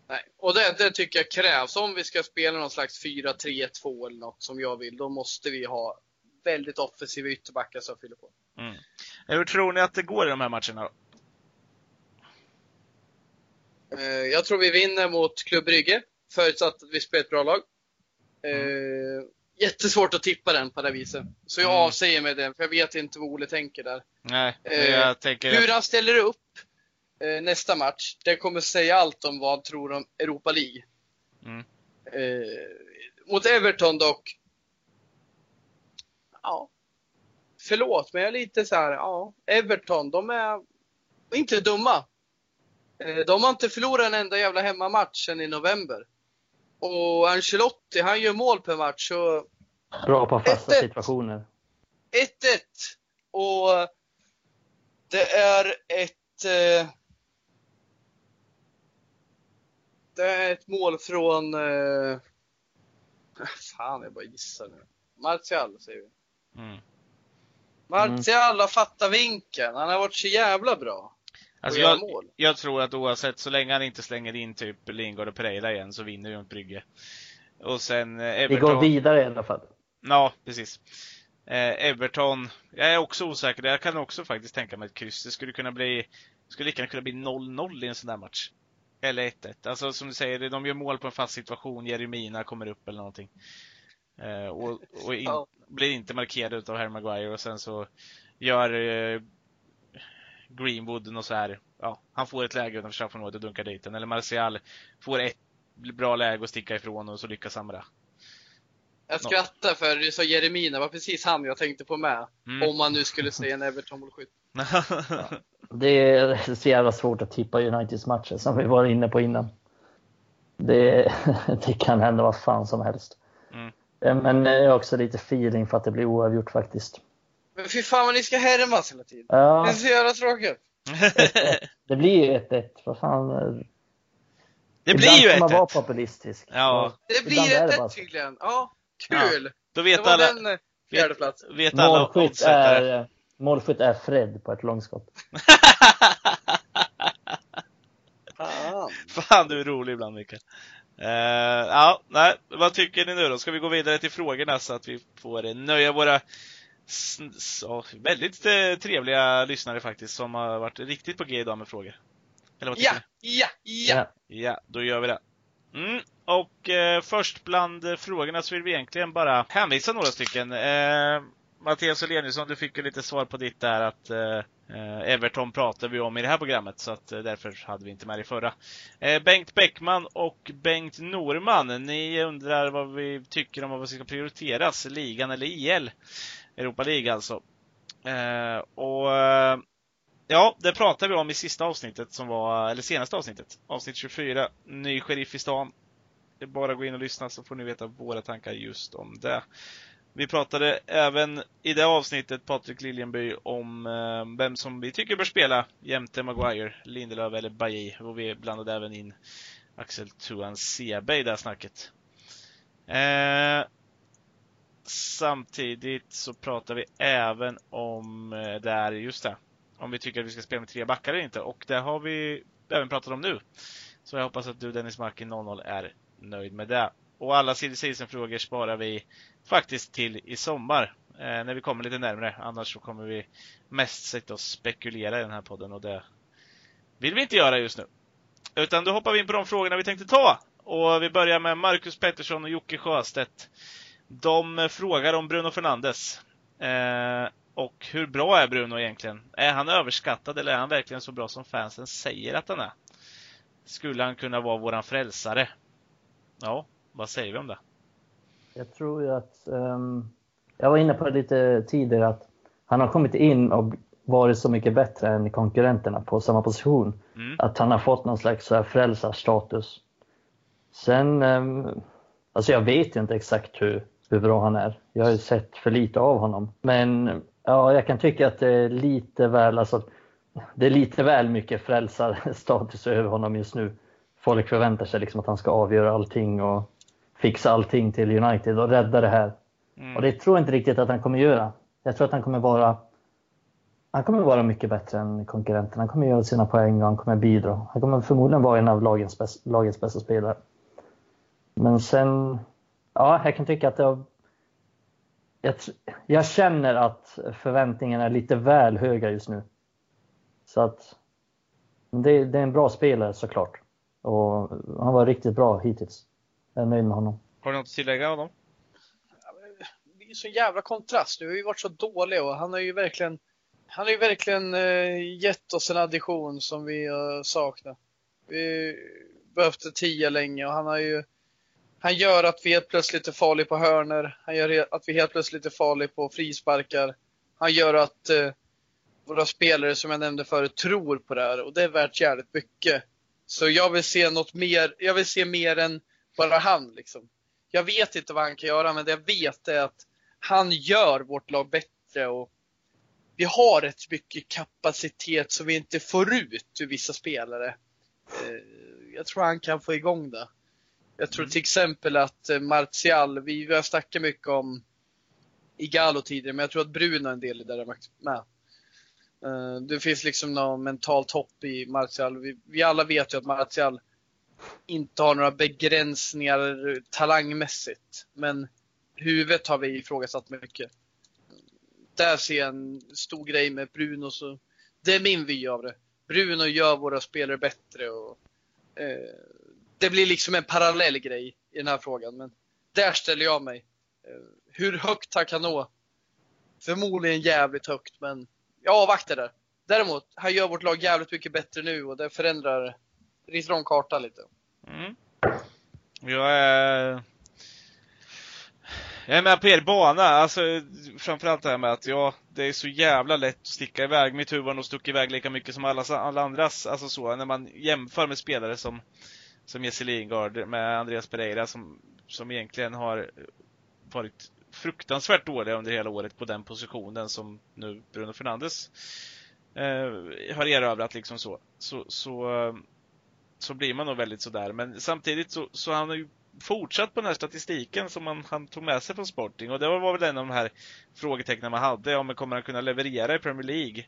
Nej, och det, det tycker jag krävs. Om vi ska spela någon slags 4-3-2 eller något som jag vill, då måste vi ha väldigt offensiva ytterbackar som fyller på. Mm. Hur tror ni att det går i de här matcherna då? Eh, jag tror vi vinner mot Klubb Brygge, förutsatt att vi spelar ett bra lag. Mm. Eh, jättesvårt att tippa den på det viset. Så jag mm. avsäger mig den, för jag vet inte vad Ole tänker där. Nej, jag eh, tänker... Hur han ställer upp eh, nästa match, det kommer säga allt om vad han tror om Europa League. Mm. Eh, mot Everton dock. Ja. Förlåt, men jag är lite så här, ja. Everton, de är inte dumma. Eh, de har inte förlorat en enda jävla hemmamatch sen i november. Och Ancelotti, han gör mål per match. Så... Bra på fasta 1 -1. situationer. 1-1. Och det är ett... Eh... Det är ett mål från... Eh... Fan, jag bara gissar nu. Martial säger vi. Mm. Martial har fattat vinkeln. Han har varit så jävla bra. Alltså jag, jag, tror att oavsett, så länge han inte slänger in typ Lingard och Pereira igen så vinner vi mot Brygge. Och sen Everton. Vi går vidare i alla fall. Ja, precis. Eh, Everton, jag är också osäker. Jag kan också faktiskt tänka mig ett kryss. Det skulle kunna bli, skulle lika gärna kunna bli 0-0 i en sån där match. Eller 1-1. Alltså som du säger, de gör mål på en fast situation. Jeremina kommer upp eller någonting. Eh, och, och in, blir inte markerad av Harry Maguire och sen så gör eh, Greenwood och så här, ja, han får ett läge utanför straffområdet och dunkar dit den. Eller Martial får ett bra läge att sticka ifrån och så lyckas han med det. Jag skrattar för du sa Jeremina, var precis han jag tänkte på med. Mm. Om man nu skulle säga en Everton-målskytt. ja. Det är så jävla svårt att tippa Uniteds matcher som vi var inne på innan. Det, det kan hända vad fan som helst. Eh, men jag har också lite feeling för att det blir oavgjort faktiskt. Men fy fan vad ni ska härmas hela tiden. Ja. Det är så jävla tråkigt. det blir ju 1-1. Vad fan. Det Ibland blir ju 1-1. man vara populistisk. Ja. Det blir 1-1 tydligen. Ja, kul. Ja. Då vet det alla. Den eh, fjärde plats. Vet alla målskytt är, målskytt är Fred på ett långskott. Fan. Fan du är rolig ibland Mikael. Uh, ja, nej, vad tycker ni nu då? Ska vi gå vidare till frågorna så att vi får nöja våra så, väldigt eh, trevliga lyssnare faktiskt som har varit riktigt på G idag med frågor. Eller vad ja, ja, ja! Ja, då gör vi det. Mm, och eh, först bland frågorna så vill vi egentligen bara hänvisa några stycken. Eh, Mattias Eleniusson, du fick ju lite svar på ditt där att eh Eh, Everton pratar vi om i det här programmet så att eh, därför hade vi inte med det i förra. Eh, Bengt Bäckman och Bengt Norman, ni undrar vad vi tycker om vad som ska prioriteras, ligan eller IL? Europa League alltså. Eh, och eh, Ja, det pratade vi om i sista avsnittet som var, eller senaste avsnittet. Avsnitt 24. Ny sheriff i stan. Det är bara att gå in och lyssna så får ni veta våra tankar just om det. Vi pratade även i det avsnittet, Patrik Liljenby, om eh, vem som vi tycker bör spela jämte Maguire, Lindelöf eller Bailly. Och vi blandade även in Axel Tuan Sebe i det här snacket. Eh, Samtidigt så pratar vi även om eh, där, just det, om vi tycker att vi ska spela med tre backar eller inte. Och det har vi även pratat om nu. Så jag hoppas att du Dennis Markin 00 är nöjd med det. Och alla silly frågor sparar vi faktiskt till i sommar. Eh, när vi kommer lite närmre. Annars så kommer vi mest sitta och spekulera i den här podden och det vill vi inte göra just nu. Utan då hoppar vi in på de frågorna vi tänkte ta. Och vi börjar med Marcus Pettersson och Jocke Sjöstedt. De frågar om Bruno Fernandes. Eh, Och hur bra är Bruno egentligen? Är han överskattad eller är han verkligen så bra som fansen säger att han är? Skulle han kunna vara våran frälsare? Ja, vad säger vi om det? Jag tror ju att, um, jag var inne på det lite tidigare, att han har kommit in och varit så mycket bättre än konkurrenterna på samma position. Mm. Att han har fått någon slags frälsarstatus. Sen, um, alltså jag vet ju inte exakt hur, hur bra han är. Jag har ju sett för lite av honom. Men ja, jag kan tycka att det är lite väl, alltså, det är lite väl mycket frälsarstatus över honom just nu. Folk förväntar sig liksom att han ska avgöra allting och fixa allting till United och rädda det här. Mm. Och det tror jag inte riktigt att han kommer göra. Jag tror att han kommer vara han kommer vara mycket bättre än konkurrenterna. Han kommer göra sina poäng och han kommer bidra. Han kommer förmodligen vara en av lagens, bäst, lagens bästa spelare. Men sen, ja, jag kan tycka att det har, jag, jag känner att förväntningarna är lite väl höga just nu. Så att det, det är en bra spelare såklart. Och han var riktigt bra hittills. Jag är nöjd med honom. Har du något att tillägga Adam? Det är så jävla kontrast. Du har ju varit så dålig och han har ju verkligen han har ju verkligen eh, gett oss en addition som vi har saknat. Vi behövde tio länge och han har ju han gör att vi helt plötsligt är farliga på hörner. Han gör att vi helt plötsligt är farliga på frisparkar. Han gör att eh, våra spelare, som jag nämnde förut, tror på det här och det är värt jävligt mycket. Så jag vill se något mer. Jag vill se mer än bara han liksom. Jag vet inte vad han kan göra, men det jag vet är att han gör vårt lag bättre och vi har rätt mycket kapacitet som vi inte får ut ur vissa spelare. Eh, jag tror han kan få igång det. Jag tror mm. till exempel att eh, Martial, vi har snackat mycket om Igalo tidigare, men jag tror att Bruno är en del i det där med. Eh, det finns liksom något mentalt hopp i Martial. Vi, vi alla vet ju att Martial inte har några begränsningar talangmässigt. Men huvudet har vi ifrågasatt mycket. Där ser jag en stor grej med Bruno. Så det är min vy av det. Bruno gör våra spelare bättre. Och, eh, det blir liksom en parallell grej i den här frågan. Men där ställer jag mig. Eh, hur högt han kan nå? Förmodligen jävligt högt, men jag avvaktar där. Däremot, han gör vårt lag jävligt mycket bättre nu och det förändrar, ritar om kartan lite. Mm. Jag är... Jag är med på er bana, alltså framförallt det här med att ja, det är så jävla lätt att sticka iväg. Mitt huvud har nog stuckit iväg lika mycket som alla, alla andras, alltså så, när man jämför med spelare som, som Jesse Lingard med Andreas Pereira som, som egentligen har varit fruktansvärt dåliga under hela året på den positionen som nu Bruno Fernandes eh, har erövrat liksom så. Så, så, eh, så blir man nog väldigt sådär. Men samtidigt så, så han har ju fortsatt på den här statistiken som han, han tog med sig från Sporting och det var väl en av de här frågetecknen man hade. Ja, men kommer han kunna leverera i Premier League?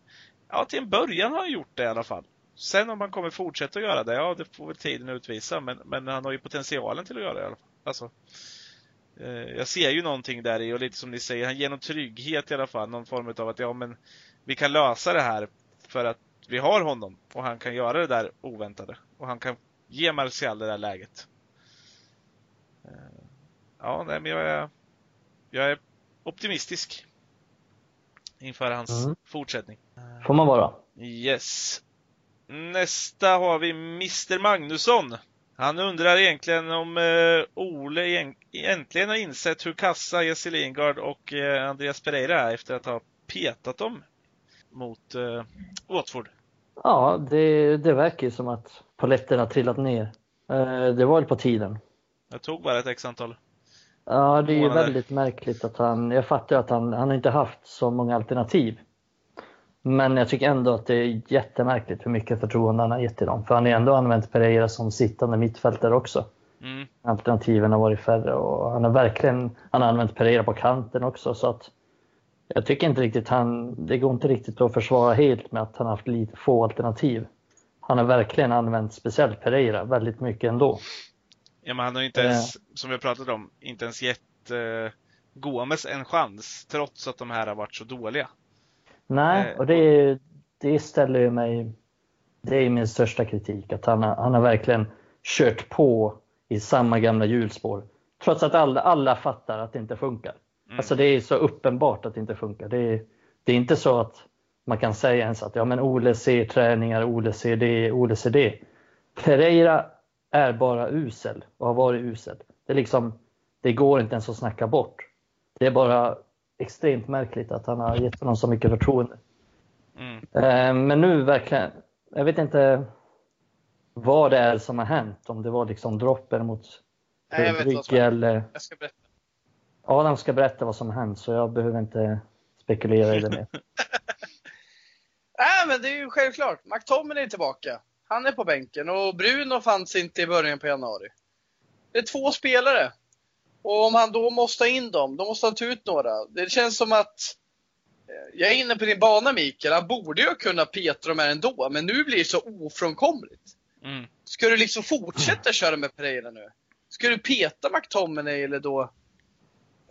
Ja, till en början har han gjort det i alla fall. Sen om han kommer fortsätta att göra det, ja det får väl tiden utvisa. Men, men han har ju potentialen till att göra det i alla fall. Alltså, Eh, jag ser ju någonting där i och lite som ni säger, han ger någon trygghet i alla fall. Någon form av att ja men vi kan lösa det här för att vi har honom och han kan göra det där oväntade. Och han kan ge Martial det där läget. Eh, ja, nej men jag är, jag är optimistisk inför hans mm. fortsättning. Får man vara. Yes. Nästa har vi Mr Magnusson. Han undrar egentligen om eh, Ole äntligen har insett hur kassa Jesse Lingard och eh, Andreas Pereira är efter att ha petat dem mot eh, Watford. Ja, det, det verkar ju som att paletten har trillat ner. Eh, det var väl på tiden. Det tog bara ett x antal Ja, det är ju väldigt märkligt att han, jag fattar att han, han har inte haft så många alternativ. Men jag tycker ändå att det är jättemärkligt hur mycket förtroende han har gett till dem. För han har ändå använt Pereira som sittande mittfältare också. Mm. Alternativen har varit färre och han har verkligen han har använt Pereira på kanten också. Så att jag tycker inte riktigt han, det går inte riktigt att försvara helt med att han har haft lite få alternativ. Han har verkligen använt speciellt Pereira väldigt mycket ändå. Ja, men han har inte ens, eh. som vi pratat om, inte ens gett eh, Gomes en chans trots att de här har varit så dåliga. Nej, eh, och det, det ställer ju mig... Det är min största kritik, att han, han har verkligen kört på i samma gamla hjulspår. Trots att alla, alla fattar att det inte funkar. Mm. Alltså det är så uppenbart att det inte funkar. Det är, det är inte så att man kan säga ens att ja, men Ole ser träningar, Ole ser det, Ole ser det. Pereira är bara usel och har varit usel. Det, är liksom, det går inte ens att snacka bort. Det är bara extremt märkligt att han har gett honom så mycket förtroende. Mm. Eh, men nu verkligen, jag vet inte vad det är som har hänt. Om det var liksom droppen mot som eller... Jag ska berätta. Adam ska berätta vad som hänt så jag behöver inte spekulera i det mer. Nej, men det är ju självklart. McTominay är tillbaka. Han är på bänken och Bruno fanns inte i början på januari. Det är två spelare. Och om han då måste ha in dem, då måste han ta ut några. Det känns som att eh, jag är inne på din bana Mikael. Han borde ju kunna peta dem här ändå, men nu blir det så ofrånkomligt. Mm. Ska du liksom fortsätta köra med Pereira nu? Ska du peta McTominay eller då?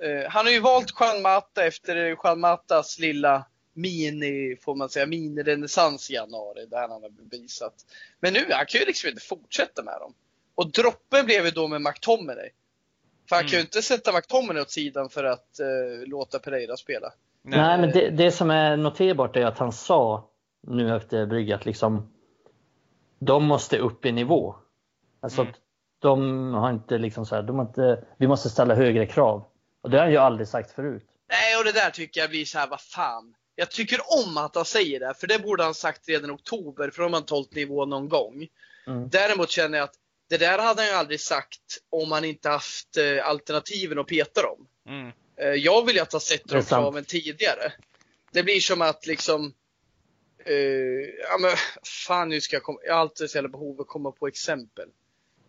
Eh, han har ju valt Juan Mata efter Juan Matas lilla mini, får man säga, mini-renässans i januari där han har bevisat. Men nu, han kan ju liksom inte fortsätta med dem. Och droppen blev ju då med McTominay. För han mm. kan ju mm. inte sätta McTominay åt sidan för att eh, låta Pereira spela. Nej, Nej men det, det, som är noterbart är att han sa nu efter brygga att liksom de måste upp i nivå. Alltså mm. de har inte liksom så här, de har inte, vi måste ställa högre krav. Och det har han ju aldrig sagt förut. Nej, och det där tycker jag blir så här, vad fan. Jag tycker om att han säger det, för det borde han sagt redan i oktober, för de har inte hållit nivå någon gång. Mm. Däremot känner jag att det där hade han ju aldrig sagt om han inte haft eh, alternativen att peta dem. Mm. Eh, jag vill ju att han sätter de kraven tidigare. Det blir som att liksom Uh, ja men fan nu ska jag komma, jag har alltid så jävla behov att komma på exempel.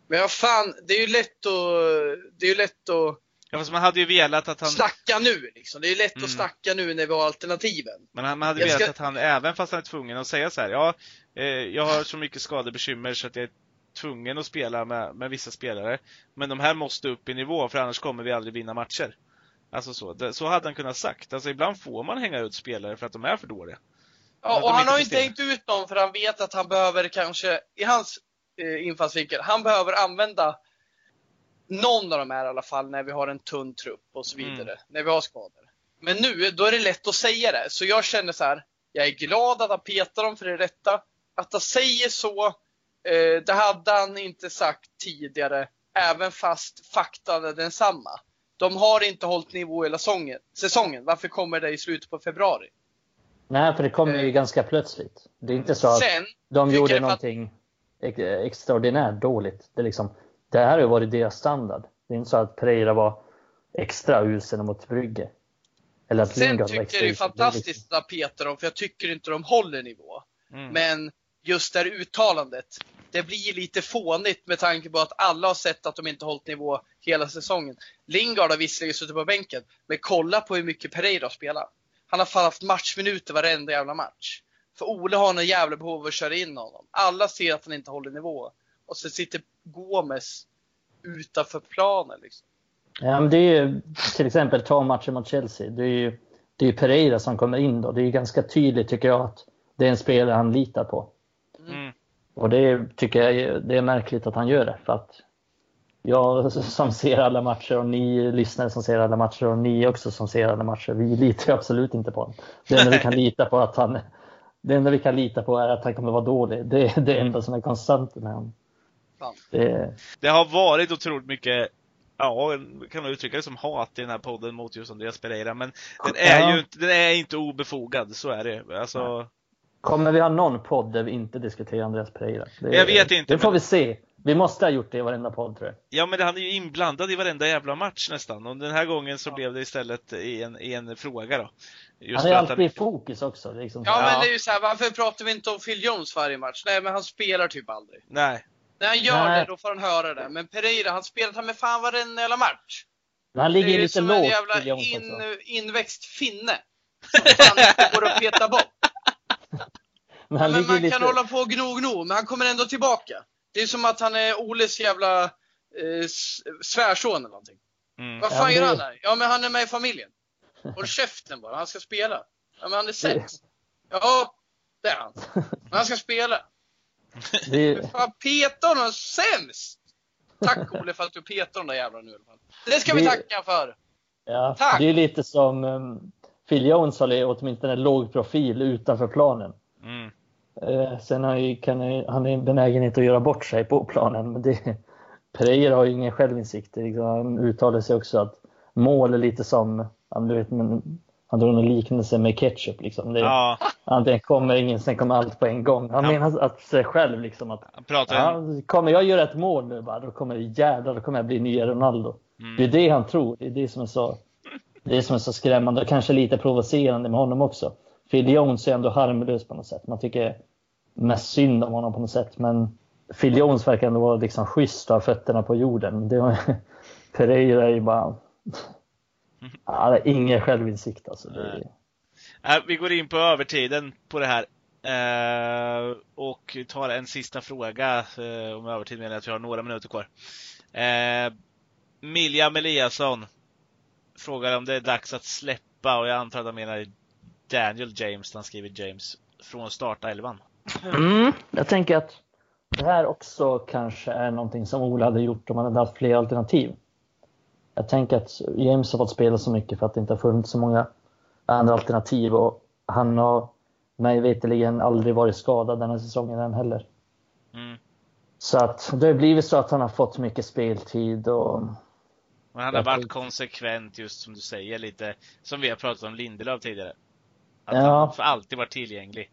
Men ja fan, det är ju lätt att, det är ju lätt att Ja fast man hade ju velat att han... Snacka nu liksom. Det är ju lätt mm. att snacka nu när vi har alternativen. Men man hade jag velat ska... att han, även fast han är tvungen att säga så här, ja, eh, jag har så mycket skadebekymmer så att jag är tvungen att spela med, med vissa spelare. Men de här måste upp i nivå för annars kommer vi aldrig vinna matcher. Alltså så, så hade han kunnat sagt. Alltså ibland får man hänga ut spelare för att de är för dåliga. Ja, och han har ju inte hängt ut dem för han vet att han behöver kanske, i hans eh, infallsvinkel, han behöver använda någon av de här i alla fall när vi har en tunn trupp och så vidare. Mm. När vi har skador. Men nu, då är det lätt att säga det. Så jag känner så här, jag är glad att han petar dem för det rätta. Att han säger så, eh, det hade han inte sagt tidigare, även fast faktan är densamma. De har inte hållit nivå hela säsongen. säsongen. Varför kommer det i slutet på februari? Nej, för det kommer ju eh. ganska plötsligt. Det är inte så att Sen, de gjorde någonting att... extraordinärt dåligt. Det, är liksom, det här har ju varit deras standard. Det är inte så att Pereira var extra usel mot Brygge. Eller att Sen Lingard tycker jag det är fantastiskt liksom... att peta dem, för jag tycker inte de håller nivå. Mm. Men just det här uttalandet, det blir lite fånigt med tanke på att alla har sett att de inte hållit nivå hela säsongen. Lingard har visserligen suttit på bänken, men kolla på hur mycket Pereira spelar. Han har fan haft matchminuter varenda jävla match. För Ole har en jävla behov av att köra in honom. Alla ser att han inte håller nivå. Och så sitter Gomes utanför planen liksom. Ja, men det är ju till exempel ta matchen mot Chelsea. Det är ju det är Pereira som kommer in då. Det är ganska tydligt tycker jag att det är en spelare han litar på. Mm. Och det tycker jag det är märkligt att han gör det. För att jag som ser alla matcher och ni lyssnare som ser alla matcher och ni också som ser alla matcher, vi litar absolut inte på honom. Det enda vi kan lita på att han det enda vi kan lita på är att han kommer vara dålig. Det är det enda som är konstant med honom. Det... det har varit otroligt mycket ja, kan man uttrycka det som hat i den här podden mot just Andreas Pereira, men den är ja. ju inte, den är inte obefogad, så är det. Alltså... Kommer vi ha någon podd där vi inte diskuterar Andreas Pereira? Det, jag vet inte. Det får men... vi se. Vi måste ha gjort det i varenda podd tror jag. Ja, men han är ju inblandad i varenda jävla match nästan. Och den här gången så ja. blev det istället i en, i en fråga då. Just han är alltid i fokus också. Liksom. Ja, men det är ju så här, varför pratar vi inte om Phil Jones varje match? Nej, men han spelar typ aldrig. Nej. När han gör Nej. det, då får han höra det. Men Pereira, han spelar han med fan varenda jävla match. Men han ligger lite lågt. Det är som en jävla in, inväxt finne. Som fan inte går att peta bort. Men, ja, men man lite... kan hålla på och gno, gno, men han kommer ändå tillbaka. Det är som att han är Oles jävla eh, svärson eller någonting. Mm. Vad fan ja, gör han där? Ja, men han är med i familjen. Håll käften bara, han ska spela. Ja, men han är sämst. Ja, det är han. Men han ska spela. Det... Fan, peta honom sämst! Tack Ole för att du petar de där jävlarna nu i alla fall. Det ska vi tacka för! Ja, Tack! Det är lite som, um, Phil Jones har åtminstone en låg profil utanför planen. Mm. Eh, sen har ju, kan han en benägenhet att göra bort sig på planen. Men det, Pereira har ju ingen självinsikt. Liksom, han uttalar sig också att mål är lite som, han, vet, men, han drog en liknelse med ketchup. Liksom. Det, Ja, Antingen kommer ingen, sen kommer allt på en gång. Han Ja. menar att sig själv liksom att pratar ja, kommer jag göra ett mål nu bara, då kommer jävlar, då kommer jag bli nya Ronaldo. Mm. Det är det han tror. Det är det som är så, det är som är så skrämmande och kanske lite provocerande med honom också. Phil Jones är ändå harmlös på något sätt. Man tycker mest synd om honom på något sätt. Men Phil Jones verkar ändå vara liksom schysst ha fötterna på jorden. Det var, Pereira är ju bara... Han har ingen självinsikt alltså. Det. Äh, vi går in på övertiden på det här. Eh, och tar en sista fråga. Eh, om övertid menar jag att vi har några minuter kvar. Äh, eh, Miljam Eliasson frågar om det är dags att släppa, och jag antar att han menar Daniel James, han skriver James, från starta elvan. Mm, jag tänker att det här också kanske är någonting som Ola hade gjort om han hade haft fler alternativ. Jag tänker att James har fått spela så mycket för att det inte har funnits så många andra alternativ och han har mig veterligen aldrig varit skadad den här säsongen än heller. Mm. Så att det har blivit så att han har fått mycket speltid och Men han har varit konsekvent, just som du säger, lite som vi har pratat om Lindelöf tidigare. Att Ja. han har alltid varit tillgänglig.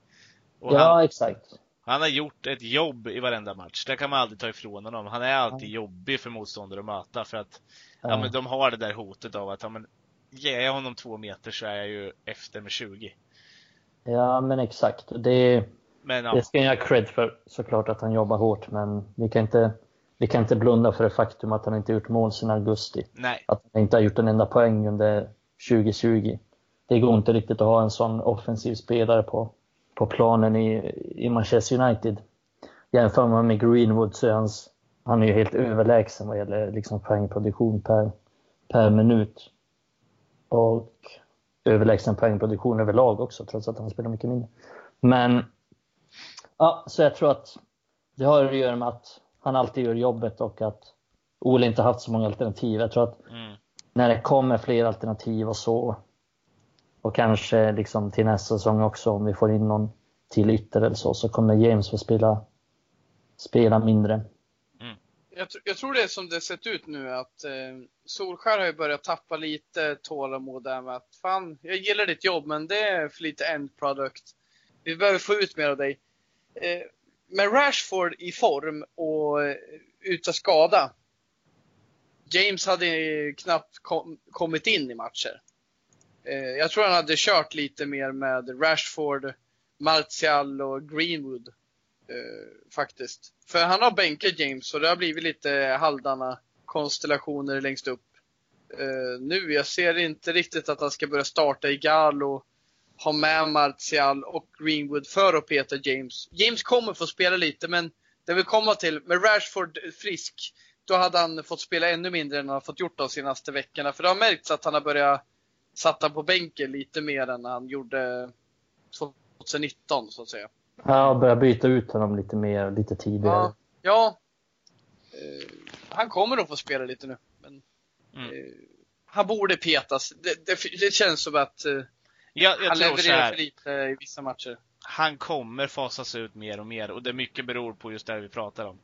Och ja, han, exakt. han har gjort ett jobb i varenda match. Det kan man aldrig ta ifrån honom. Han är alltid jobbig för motståndare att möta för att ja. Ja. men de har det där hotet av att ja, men, ger jag honom två meter så är jag ju efter med 20. Ja, men exakt. Det, Men ja, det ska jag ha cred för såklart att han jobbar hårt, men vi kan inte, vi kan inte blunda för det faktum att han inte gjort mål sedan augusti. nej. att han inte har gjort en enda poäng under 2020. Det går inte riktigt att ha en sån offensiv spelare på, på planen i, i Manchester United. Jämför man med Greenwood så är hans, han är ju helt överlägsen vad gäller liksom poängproduktion per, per minut. Och överlägsen poängproduktion överlag också, trots att han spelar mycket mindre. Men, ja, så jag tror att det har att göra med att han alltid gör jobbet och att Ole inte haft så många alternativ. Jag tror att Mm. när det kommer fler alternativ och så och kanske liksom till nästa säsong också om vi får in någon till ytter eller så, så kommer James få spela, spela mindre. Jag, tr- jag tror det är som det sett ut nu att eh, Solskär har ju börjat tappa lite tålamod där med att fan, jag gillar ditt jobb men det är för lite end product. Vi behöver få ut mer av dig. Eh, med Rashford i form och eh, utan skada. James hade knappt kom, kommit in i matcher. Eh, jag tror han hade kört lite mer med Rashford, Martial och Greenwood. Eh, faktiskt. För han har bänkat James och det har blivit lite halvdana konstellationer längst upp. Eh, nu, jag ser inte riktigt att han ska börja starta i och ha med Martial och Greenwood för att peta James. James kommer få spela lite, men det vill komma till, med Rashford frisk, då hade han fått spela ännu mindre än han har fått gjort de senaste veckorna. För det har märkts att han har börjat satta på bänken lite mer än han gjorde 2019, så att säga. Ja, börja byta ut honom lite mer, lite tidigare. Ja. ja. Eh, han kommer att få spela lite nu. Men, Mm. eh, han borde petas. Det, det, det känns som att eh, Jag, jag han levererar för lite i vissa matcher. han kommer fasas ut mer och mer och det mycket beror på just det vi pratar om.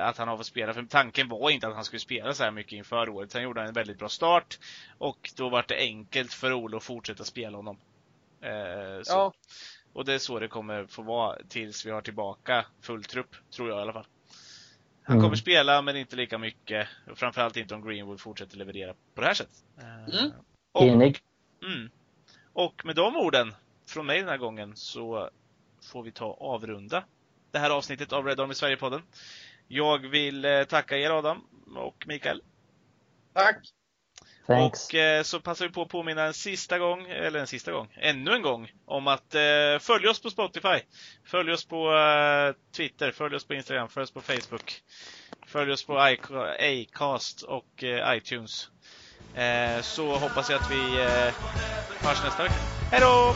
Att han har fått spela, för tanken var inte att han skulle spela så här mycket inför året. Sen gjorde han en väldigt bra start och då var det enkelt för Ole att fortsätta spela honom. Så. Ja, Och det är så det kommer få vara tills vi har tillbaka full trupp, tror jag i alla fall. Han Mm. kommer spela, men inte lika mycket. Och framförallt inte om Greenwood fortsätter leverera på det här sättet. Eh, Mm. och, Enig? Mm. Och med de orden från mig den här gången så får vi ta avrunda det här avsnittet av Red Army Sverige-podden. Jag vill eh, tacka er Adam och Mikael. tack. Thanks. Och eh, så passar vi på att påminna en sista gång, eller en sista gång, ännu en gång, om att eh, följ oss på Spotify. Följ oss på eh, Twitter, följ oss på Instagram, följ oss på Facebook. Följ oss på Acast och eh, iTunes. Eh, så hoppas jag att vi eh, hörs nästa vecka. Hej då!